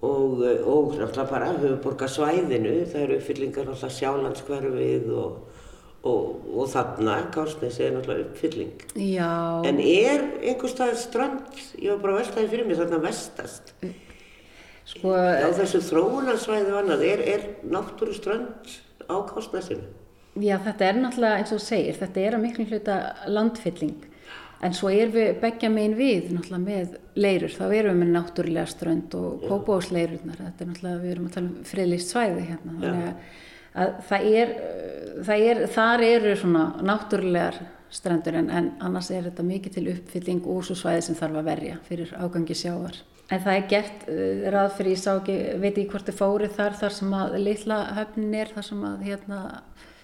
Og, eh, og náttúrulega bara höfuborgarsvæðinu, það eru uppfyllingar náttúrulega sjálandskverfið og, og, og þarna, Kársnesi er náttúrulega uppfylling. Já, En er einhver stað strand, ég var bara að veltaði fyrir mig þarna vestast, sko, á þessu þróunarsvæði og annað, er, er náttúru strand á Kársnesinu? já, þetta er náttúrulega eins og segir, þetta er að miklu hluta landfylling. En svo erum við begja megin við náttúrulega með leirur, þá erum við með náttúrulega strönd og kópáðsleirurnar, þetta er náttúrulega, við erum að tala um friðlýst svæði hérna, þannig að, að það er, það er, þar eru svona náttúrulegar strendur en, en annars er þetta mikið til uppfylling og svo svæði sem þarf að verja fyrir ágangi sjávar. En það er gert uh, ráð fyrir, ég sá ekki, veit ekki hvort þið fórið þar, þar sem að litla höfnin er, þar sem að hérna,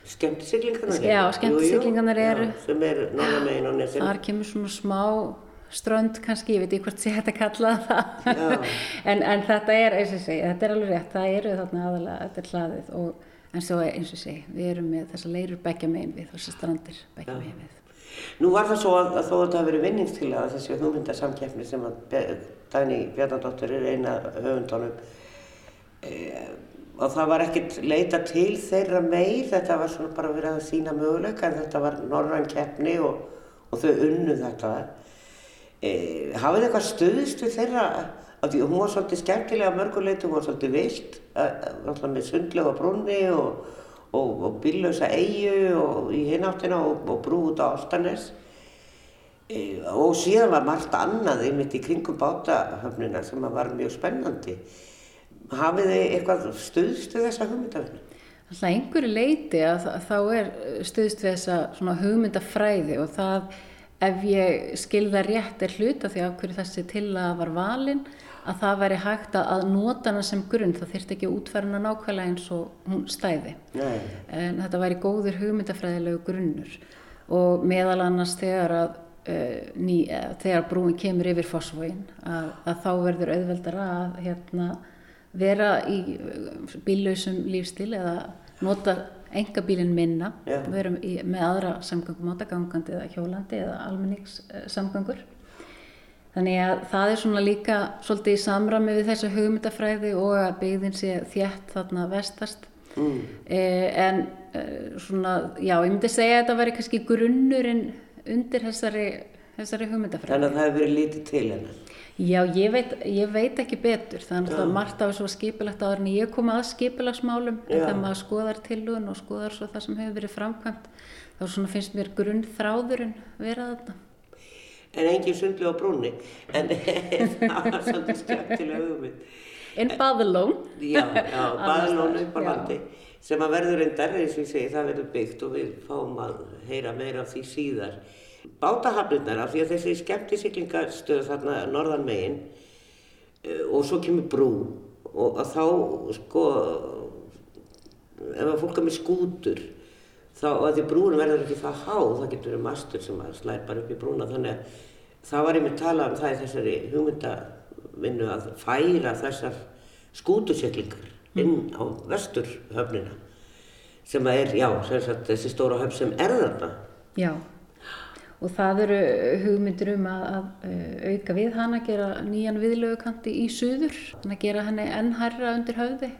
Skemmtisiglingarnar Já, skemmtisiglingarnar eru. Já, sem er nána megin á nesinu. Þar kemur svona smá strönd kannski, ég veit ekki hvort sé þetta kalla það. En, en þetta er, eins og ég segi, þetta er alveg rétt, það eru þarna aðalega, þetta er hlaðið og en svo eins og ég segi, við erum með þessa leirur begja megin við, þessi strandir begja megin við. Nú var það svo að, að þó að þetta hafi verið vinningstilega þessi hugmyndasamkeppni sem að Dagný Bjarnadóttir er eina höfundunum e, og það var ekkert leita til þeirra meir, þetta var svona bara verið að sína möguleika en þetta var norræn keppni og, og þau unnu þetta. E, hafið eitthvað stuðist við þeirra, af því hún var svolítið skemmtilega mörguleitu, hún var svolítið vilt, alltaf með sundlega brunni og, og, og bíllösa eigu og í hináttina og, brú út á Áltanes. E, og síðan var margt annað einmitt í kringum bátahöfnina sem var mjög spennandi. Hafið þið eitthvað stuðst við þessa hugmyndafinu? Alltaf einhverju leiti að þá er stuðst við þessa hugmyndafræði og það ef ég skilða rétt er hluta því af hverju þessi til að var valin að það væri hægt að, nota hana sem grunn, það þyrfti ekki að útfæra hana nákvæmlega eins og hún stæði. Nei. En þetta væri góður hugmyndafræðilegu grunnur og meðal annars þegar að uh, ný, uh, þegar brúin kemur yfir fósfóin að, að þá verður auðveldara að hérna, vera í uh, bíllausum lífstil eða nota engabílinn minna, Já. vera í, með aðra samgöngumáta, gangandi eða hjólandi eða almenningssamgöngur. Þannig að það er svona líka svolítið í samræmi við þessa hugmyndafræði og að byggðin sé þétt þarna vestast. Mm. Eh, en eh, svona, já, ég myndi segja að þetta væri kannski grunnurinn undir þessari, þessari hugmyndafræði. Þannig að það hefur verið lítið til hennar. Já, ég veit, ég veit ekki betur, þannig að margt af þessu skipilagt áður en ég kom að skipilagsmálum, en þegar maður skoðar tilhugun og skoðar svo það sem hefur verið framkvæmt, þá finnst mér grunnþráðurinn vera þarna. En engin sundlu á brúnni. En það var svolítið skemmtilega hugmynd. En Baðalón, Já, já, baðlónu upp á Já. Sem að verður reyndar, eins og ég segi, það verður byggt og við fáum að heyra meira af því síðar. bátahafnirnar af því að þessi skemmtisiklingastöð þarna norðan megin eh, og svo kemur brú og að þá sko ef að fólk er með skútur þá að því brúin verður ekki það há það getur verið mastur sem að slæð bara upp í brúna þannig að það var einmitt talað um það í þessari hugmyndavinnu að færa þessar skútusiklingar inn á vesturhöfnina sem er, já, sem sagt, þessi stóra höfn sem er þarna. Já, og það eru hugmyndir um að, að uh, auka við hana, gera nýjan viðlögukanti í suður, þannig að gera henni enn hærra undir höfði.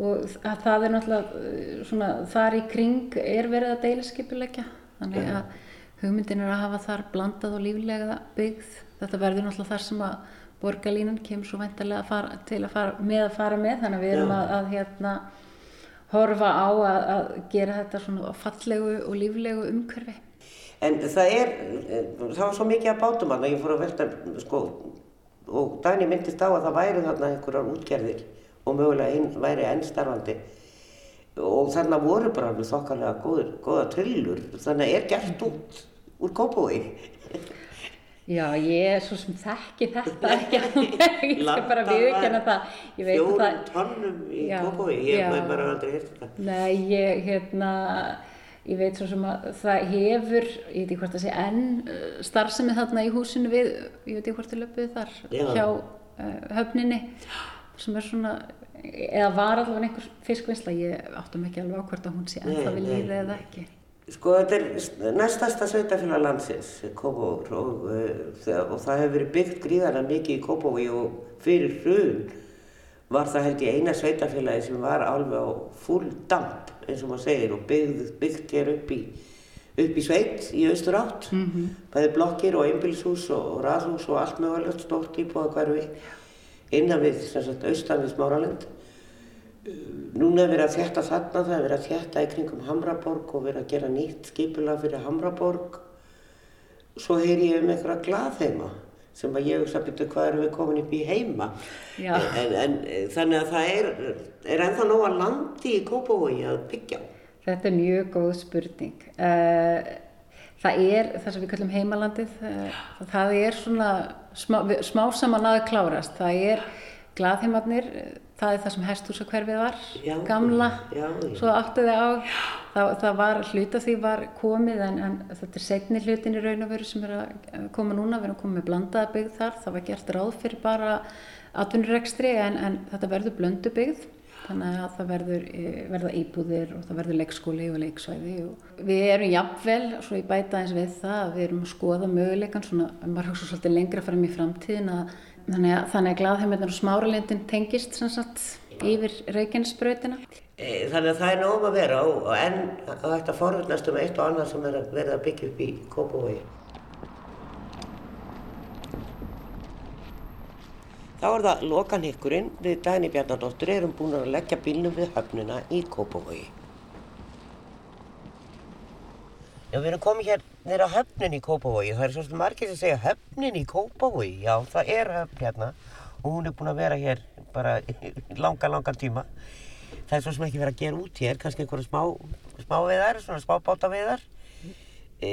Og að það er náttúrulega, uh, svona, þar í kring er verið að deiliskipuleggja, þannig að hugmyndin er að hafa þar blandað og líflega byggð. Þetta verður náttúrulega þar sem að borgarlínan kemur svo væntalega að fara, til að fara með að fara með, þannig að við erum að, að hérna, horfa á að, að gera þetta svona fallegu og líflegu umhverfi. En það er, það var svo mikið að bátum að ég fór að velta, sko, og Dagni myndist á að það væri þarna einhverjar útgerðir og mögulega ein, væri ennstarfandi og þarna voru bara alveg þokkarlega góða trillur, þannig er gert út úr kópúi. Já, ég er svo sem þekki þetta ekki alveg, ég skal bara viðkjanna það. Ég veit að Fjórum það, tonnum í kópúi, ég hef bara aldrei hirt þetta. nei, ég, hérna, ég veit svo sem að það hefur, ég veit ekki hvort það sé enn uh, starfsemi þarna í húsinu við, ég veit ekki hvort það löpuð þar, Já. hjá uh, höfninni, sem er svona, eða var allavega einhver fiskvinnsla, ég áttum ekki alveg á hvort að hún sé ennþá við nei, lífið eða ekki. Sko þetta er næstasta sveitafélag landsins, Kópavóur og, uh, þa- og það hefur verið byggt gríðarlega mikið í Kópavói og fyrir hrun var það held ég eina sveitafélagi sem var alveg á full damp eins og maður segir og byggt, byggt hér upp í, upp í sveit í austur átt. -hmm. Bæði blokkir og einbilshús og, og raðhús og allt mögulegt stórt íbúða hverfi innan við, sem sagt, austan við Smáralind. Núna er verið að þjætta þarna, það er verið að þjætta í kringum Hamraborg og verið að gera nýtt skipulag fyrir Hamraborg. Svo heyri ég um einhverja glaðheima sem að ég hugsa að byrja hvað erum við komin upp í heima. En, en þannig að það er, er ennþá nóga landi í Kópavogi að byggja. Þetta er mjög góð spurning. Eh, Það er það sem við kallum heimalandið, eh, það er svona smá, smá saman að klárast. Það er glaðheimarnir, það er það sem hesthúsakverfið var, Já. gamla, Já, já. svo áttu þið á. Það, það var, hluta því var komið en, en þetta er setni hlutin í raun og veru sem er að koma núna, við erum komið með blandaða byggð þar, það var gert ráð fyrir bara atvinnurekstri en, en þetta verður blöndu byggð. Þannig að það verður, eh, verða íbúðir og það verður leikskóli og leiksvæði. Og við erum jafnvel, svo ég bæta eins við það, að við erum að skoða möguleikan, svona, maður hugsa svolítið lengra fram í framtíðin að þannig að, þannig að glaðheimirnar og smáralindin tengist sem sagt yfir Reykjanesbrautina. Eh, Þannig að það er nóg um að vera og, enn að þetta forvöldnast um eitt og annað sem er að verða að byggja upp í Kópavogi. Þá er það lokanhykkurinn við Dagni Bjarnadóttur erum búin að leggja bílnum við höfnina í Kópavogi. Já, við erum komið hér nýra höfnin í Kópavogi. Það er svolítið margir sem segja höfnin í Kópavogi. Já, það er höfn hérna og hún er búin að vera hér bara í langa, langa tíma. Það er svo sem ekki verið að gera út hér, kannski einhverja smá, smá veiðar, svona smá bátaveiðar. E,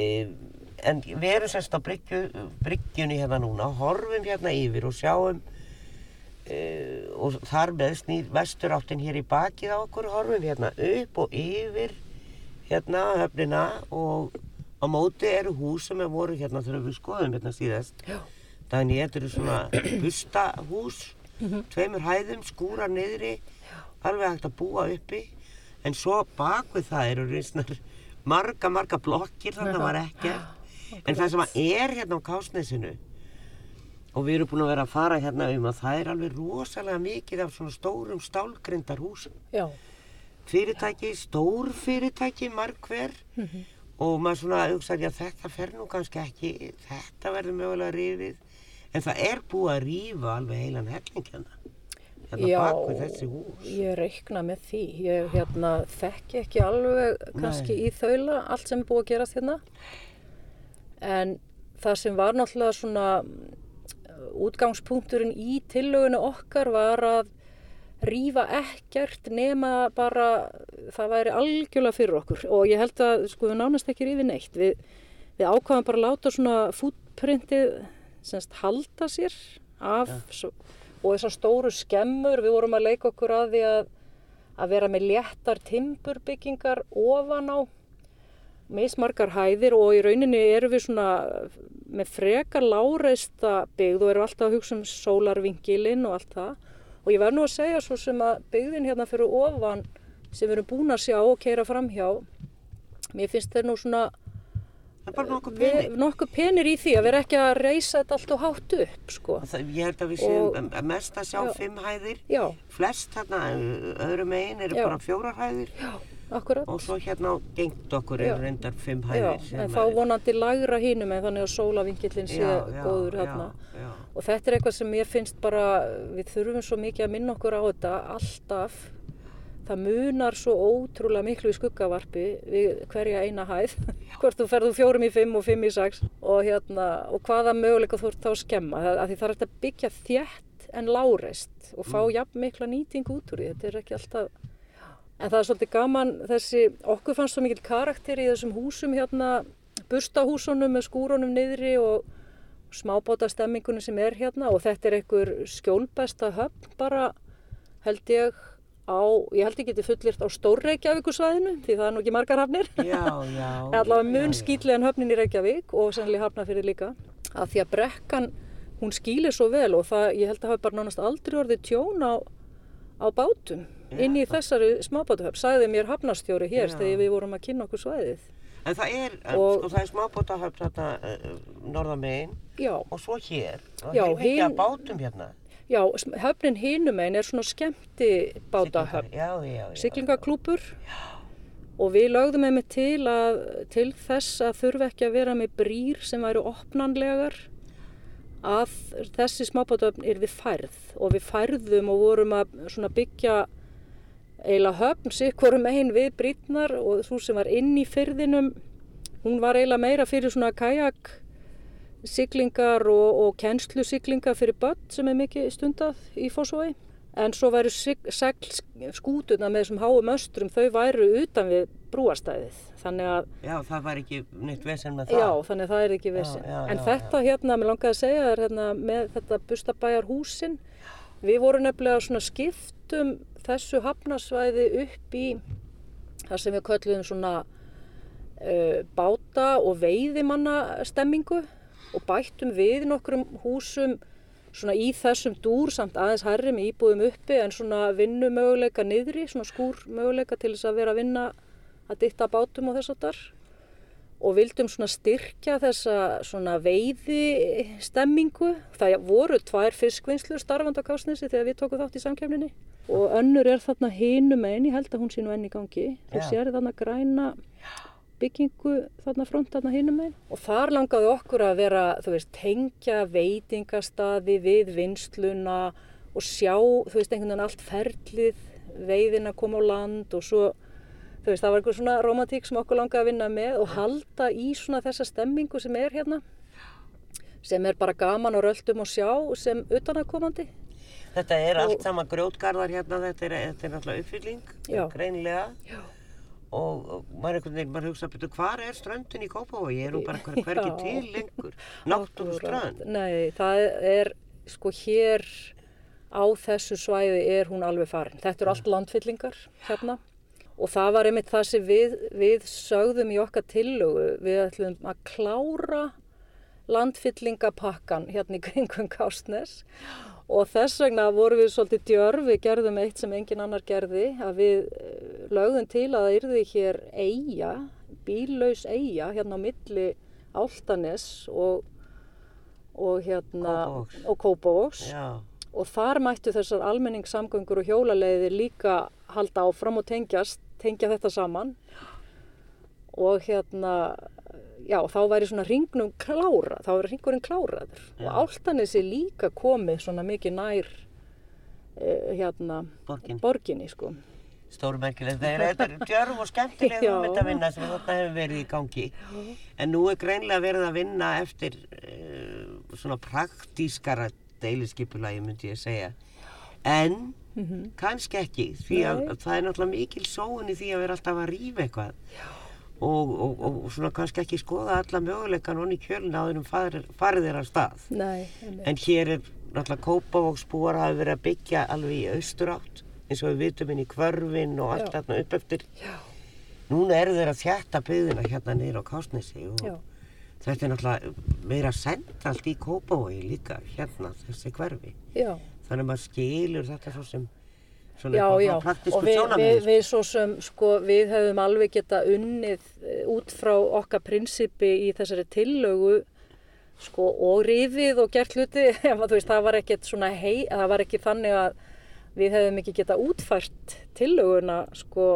en við erum semst á bryggju, bryggjunni hérna núna, horfum hérna yfir og sjáum e, og þar með snýr vesturáttin hér í bakið á okkur, horfum hérna upp og yfir hérna höfnina og á móti eru hús sem er voru hérna þegar við skoðum hérna síðast. Þannig þetta eru svona bustahús, tveimur hæðum, skúrar niðri, alveg hægt að búa uppi. En svo bak við það eru rinsnar marga, marga blokkir, þannig var ekkert. En það sem að er hérna á Kásnesinu og við erum búin að vera að fara hérna um að það er alveg rosalega mikið af svona stórum stálgrindarhúsum Já, fyrirtæki, stór fyrirtæki, marg hver og maður svona hugsaði að þetta fer nú kannski ekki, þetta verður mögulega rifið en það er búið að rífa alveg heilan helling hérna hérna já bak við þessi hús ég reikna með því. Ég hérna, þekki ekki alveg kannski í þaula allt sem er búið að gerast hérna. En það sem var náttúrulega svona mm, útgangspunkturinn í tillögunu okkar var að rífa ekkert nema bara það væri algjörlega fyrir okkur. Og ég held að sko við nánast ekki rífi neitt. Við, við ákvaðum bara að láta svona fútprintið semst halda sér af svo, og þessar stóru skemmur, við vorum að leika okkur að því að, að vera með léttar timburbyggingar ofan á mismargar hæðir og í rauninni erum við svona með frekar láreista byggð og erum alltaf að hugsa um sólarvingilinn og allt það og ég verð nú að segja svo sem að byggðin hérna fyrir ofan sem við erum búin að sjá og keira fram hjá mér finnst þeir nú svona nokkuð við, pening. nokkuð penir í því að vera ekki að reysa þetta allt og hátt upp sko. Það, ég held að við séum Og- mest að sjá Já. fimm hæðir. Já, Flest þarna ö, öðru megin eru Já. bara fjórar hæðir akkurat. og svo hérna á gengt okkur Já. eru reyndar fimm Já, hæðir. sem en þá er- vonandi lægra hínum en þannig að sólavingillin sé Já, já, góður já, hérna. já. Og þetta er eitthvað sem ég finnst bara, við þurfum svo mikið að minna okkur á þetta alltaf. Það munar svo ótrúlega miklu í skuggavarpi við hverja eina hæð. Hvort þú ferðu fjórum í fimm og fimm í sex og, hérna, og hvaða möguleika þú ert þá að skemma. Það, að því það er að byggja þétt en láreist og fá jafn mikla nýting út úr því. Þetta er ekki alltaf... En það er svolítið gaman þessi, okkur fannst svo mikill karakter í þessum húsum hérna, burstahúsunum með skúrunum niðri og smábóta stemmingunum sem er hérna og þetta er einhver skjólbesta höfn bara held ég á, ég held ég geti fullirt á Stórreykjavíkusvæðinu því það er nú ekki margar hafnir. Já, já. Allavega mun skýtlega en höfnin í Reykjavík og sennilega hafnafyrir líka. Af því að brekkan, hún skýlir svo vel og það, ég held að hafa bara nánast aldrei orðið tjón á, á bátum inn í þessari smábátahöfn. Sæði mér hafnastjóri hér þegar við vorum að kynna okkur svæðið. En það er, Og- sko, það er smábótahöfn þarna uh, norðamegin Já, og svo hér. Og Já, heilmikið hin- af bátum hérna. já, höfnin hinum einn er svona skemmti bátahöfn. Siglingaklúpur og við lögðum einmitt til að til þess að þurfa ekki að vera með brýr sem væru opnanlegar að þessi smábátöfn er við færð og við færðum og vorum að byggja eiginlega höfn sikkurum einn við brýtnar og þú sem var inn í fyrðinum hún var eiginlega meira fyrir svona kajak siglingar og, og kennslu siglingar fyrir börn sem er mikið stundað í Fossvogi. En svo væru skútuna með þessum háum östrum, þau væru utan við brúarstæðið. Þannig að, Já, það var ekki neitt vesen með það. já, þannig að það er ekki vissin. já, en já, þetta hérna, mér langaði að segja þér hérna með þetta bustabæjar húsin, við vorum nefnilega svona skiptum þessu hafnasvæði upp í það sem við köllum svona uh, báta og veiðimanna stemmingu og bættum við nokkrum húsum svona í þessum dúr samt aðeins herri með íbúðum uppi en svona vinnumöguleika niðri, svona skúrmöguleika til þess að vera að vinna að ditta bátum og þess að þar og vildum svona styrkja þessa svona veiði stemmingu. Það voru tvær fiskvinnslur starfandi á Kásnesi þegar við tókum þátt í samkefninni og önnur er þarna hinum einn, ég held að hún sé nú enn í gangi. Þú Já. sér þarna græna byggingu þarna front þarna hinum einn og þar langaði okkur að vera, þú veist, tengja veitingastaði við vinnsluna og sjá, þú veist, einhvern veginn allt ferlið, veiðin að koma á land og svo veist, það var einhver svona romantík sem okkur langaði að vinna með og halda í svona þessa stemmingu sem er hérna sem er bara gaman og röldum að sjá sem utanakomandi. Þetta er Og- allt saman grjótgarðar hérna, þetta er, þetta er náttúrulega uppfylling, Já. greinlega. Já. Og, og maður veginn, maður hugsa, betur, hvar er ströndin í Kópavogi? Er hún bara hver, hvergi Já. til lengur? Náttúru? Akkúrat. Nei, það er sko hér á þessu svæði er hún alveg farin. Þetta eru allt landfyllingar hérna og það var einmitt það sem við, við sögðum í okkar tillögu. Við ætlum að klára landfyllingapakkan hérna í kringum Kástnes og þess vegna vorum við svolítið djörf, við gerðum eitt sem engin annar gerði, að við eh, lögðum til að það yrði hér eiga, bíllaus eiga hérna á milli Áltanes og, og hérna og Kópavóks og þar mættu þessar almenningssamgöngur og hjólaleiðir líka halda áfram og tengjast, tengja þetta saman og hérna já, þá væri svona ringnum klára, þá væri ringurinn kláraður Já. og Áltanesi líka komið svona mikið nær eh, hérna borgin. borginni sko. Stórmerkilegt. Það er, þetta er djörf og skemmtileg Já. hugmyndavinna sem þarna hefur verið í gangi. En nú er greinlega verið að vinna eftir uh, svona praktískara deiliskipulagi, myndi ég segja. En kannski ekki, því að Nei. það er náttúrulega mikil sóun í því að vera alltaf að rífa eitthvað. og, og, og svona kannski ekki skoða alla möguleikan onni kjöluna á þennum farið þeirra stað. Nei. En hér er náttúrulega Kópavóksbúar hafi verið að byggja alveg í austur átt eins og við vitum inn í kvörfin og allt þarna upp eftir. Já, Núna eru þeir að þjætta byggðina hérna niður á Kásnesi og já, þetta er náttúrulega meira sendalt í Kópavogi líka hérna þessi hverfi. já. Þannig að maður skilur þetta svo sem svona Já, eitthvað já, praktísku og við, við, sjónarmiði. við svo sem, sko, við hefum alveg geta unnið eh, út frá okkar prinsipi í þessari tillögu, sko, og rifið og gert hluti, veist, það var ekkert svona hei, það var ekki þannig að við hefum ekki geta útfært tillöguna, sko,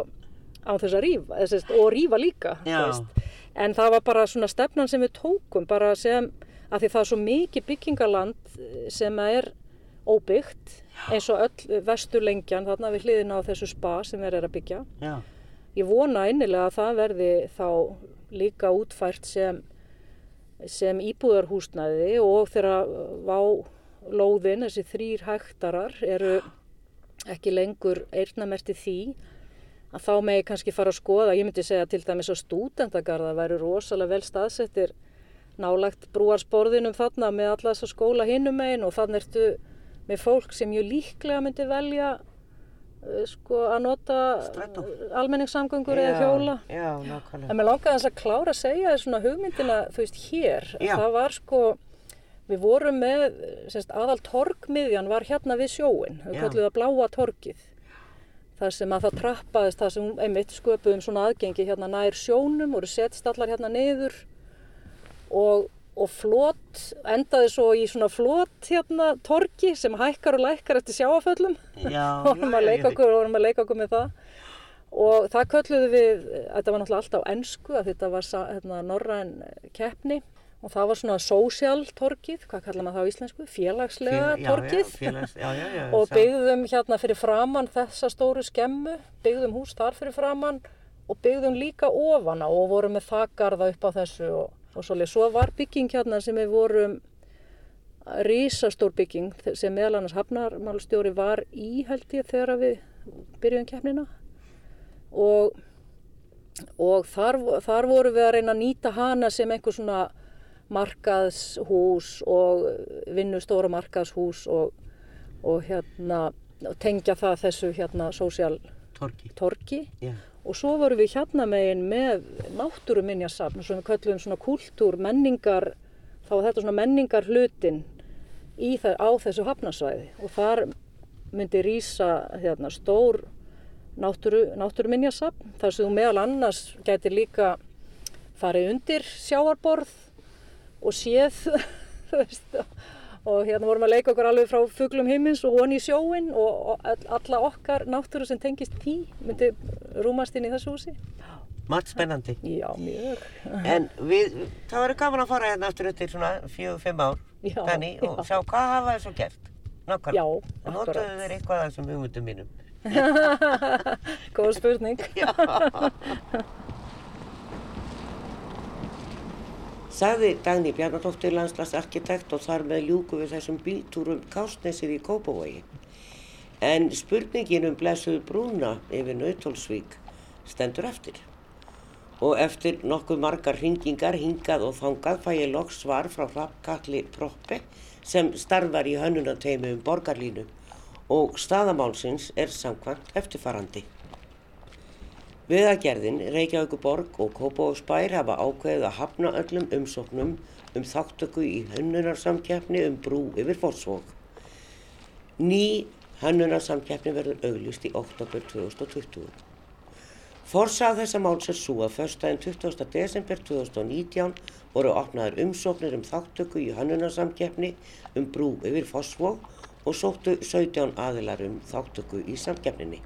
á þess að rífa, eða, sérst, og rífa líka, þú Já. veist. En það var bara svona stefnan sem við tókum, bara sem, að því það er svo mikið byggingaland eh, sem er óbyggt, eins og öll vesturlengjan þarna við hliðina á þessu spa sem við erum að byggja. Já, Ég vona innilega að það verði þá líka útfært sem, sem íbúðarhúsnæði og þegar vá lóðin, þessi þrýr hektarar, eru ekki lengur eirnamerti því að þá megi kannski fara að skoða, ég myndi segja til dæmis að stúdendagarða væru rosalega vel staðsettir nálagt brúarsporðinum þarna með alla þessa skóla hinum megin og þannig ertu með fólk sem mjög líklega myndi velja uh, sko að nota Strætó. almenningssamgöngur eða hjóla. Já, nákvæmlega. En mér langaði þess að klára að segja svona hugmyndina, þú veist, hér. Já. Það var sko, við vorum með, semst, aðal torgmiðjan var hérna við sjóin. Við Já. kallum það bláa torgið. Það sem að það trappaðist, það sem einmitt sköpuðum svona aðgengi hérna nær sjónum, voru settstallar hérna niður og, og flott, endaði svo í svona flott hérna torgi sem hækkar og lækkar eftir sjáaföllum Já, vorum að leika okkur, vorum að leika okkur með það. Og það kölluðu við, þetta var náttúrulega alltaf á ennsku þetta var hérna, norræn keppni. Og það var svona social torgið, hvað kallar maður það á íslensku? Félagslega Fél- já, torgið. Já, félags, já, og byggðum hérna fyrir framann þessa stóru skemmu, byggðum hús þar fyrir framann og byggðum líka ofan á og vorum með þakgarða upp á þessu og, og svoleið. Svo var bygging hérna sem við vorum rísastór bygging sem meðal annars hafnarmálstjóri var í held ég þegar við byrjuðum keppnina og, og þar, þar vorum við að reyna að nýta hana sem einhver svona markaðshús og vinnustóra markaðshús og, og hérna tengja það þessu hérna sósjál Torgi. torgi Já, og svo vorum við hérna megin með náttúruminjasafn sem við köllum svona kúltúr, menningar þá var þetta svona menningar hlutin það, á þessu hafnasvæði og þar myndi rýsa hérna, stór náttúru, náttúruminjasafn þar sem þú meðal annars gæti líka farið undir sjáarborð og séð þú veist, og hérna vorum að leika okkur alveg frá fuglum himins og honi í sjóin og, og all- alla okkar náttúru sem tengist því myndi rúmast inn í þessu húsi. margt spennandi. Já, mjög. En við, það verður gaman að fara hérna aftur eftir svona fjögur, fimm ár, Já, Dani, og já. sjá hvað hafa svo gert. Nákvæmlega. Já, En Notaðu akkurat. þeir eitthvað af þessum hugmyndum mínum. Góð spurning. Sagði Dagný Bjarnadóttir landslagsarkitekt og þar með ljúku við þessum bíltúrum Kásnesið í Kópavogi. En spurningin um blessuðu brúna yfir Nautólsvík stendur eftir. Og eftir nokkuð margar hringingar hingað og þangað fæ ég loks svar frá Hrafnkalli Proppe sem starfar í hönnunateymi um borgarlínu og staðamálsins er samkvæmt eftirfarandi. Vegagerðin, Reykjavíkuborg og Kópavóksbær hafa ákveðið að hafna öllum umsóknum um þáttöku í hönnunarsamkeppni um brú yfir Fossvók. Ný hönnunarsamkeppni verður auglýst í oktober 2020. Forsað þessa máls er svo að förstæðin 20. desember 2019 voru opnaðar umsóknir um þáttöku í hönnunarsamkeppni um brú yfir Fossvók og sóttu 17 aðilar um þáttöku í samkeppninni.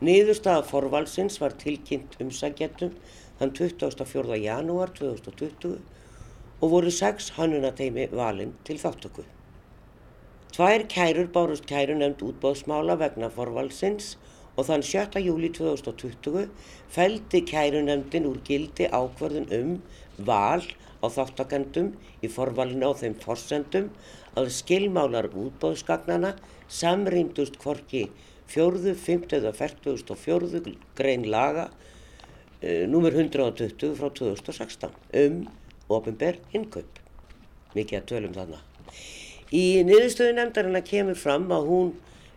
Niðurstaða forvalsins var tilkynnt umsækjendum þann 24. janúar 2020 og voru sex hannunateymi valinn til þáttöku. Tvær kærur bárust kæru nefnd útbóðsmála vegna forvalsins og þann 7. júli 2020 feldi kæru nefndin úr gildi ákvörðun um val á þáttakendum í forvalinu á þeim forsendum að skilmálar útbóðsgagnana samrýndust hvorki fjórðu, fymtu eða fertugust og fjórðu grein laga uh, númer 120 frá 2016 um ofinber innkaup. Mikið að tölum þarna. Í niðurstöðu nefndarinnar kemur fram að hún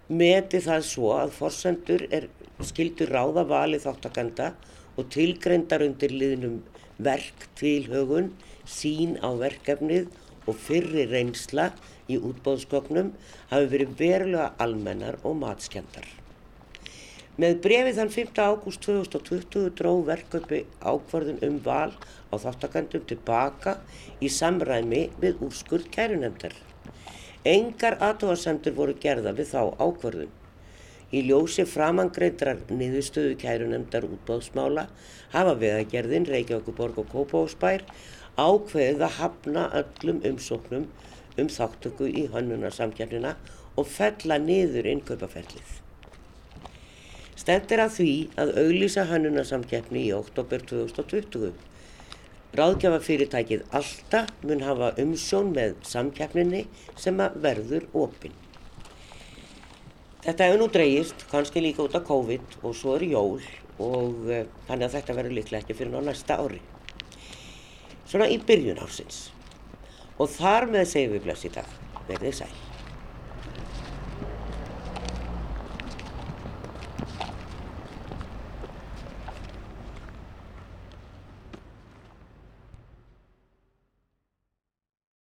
meti það svo að forsendur er skildur ráða vali þáttakanda og tilgreindar undir liðnum verk tilhögun, sín á verkefnið og fyrri reynsla í útbóðsgögnum hafi verið verulega almennar og matskjandar. Með brefið þann 5. ágúst 2020 dró verkaupi ákvarðun um val á þáttakandum tilbaka í samræmi við úrskurð kærunendar. Engar aðtóðasendur voru gerða við þá ákvarðun. Í ljósi framangreindrar niðurstöðu kærunendar útbóðsmála hafa veðagerðin Reykjavíkuborg og Kópavósbær ákveðið að hafna öllum umsóknum um þáttöku í hönnunarsamkjörnina og fella niður innkaupaferlið. Stendir að því að auglýsa hönnunarsamkeppni í oktober 2020. Ráðgjafafyrirtækið Alta mun hafa umsjón með samkeppninni sem að verður opinn. Þetta hefur nú dreyist, kannski líka út af COVID og svo er jól og uh, þannig að þetta verður líklega ekki fyrir ná næsta ári. Svona í byrjun ársins. Og þar með segjum við bless í dag. Verðið sæl.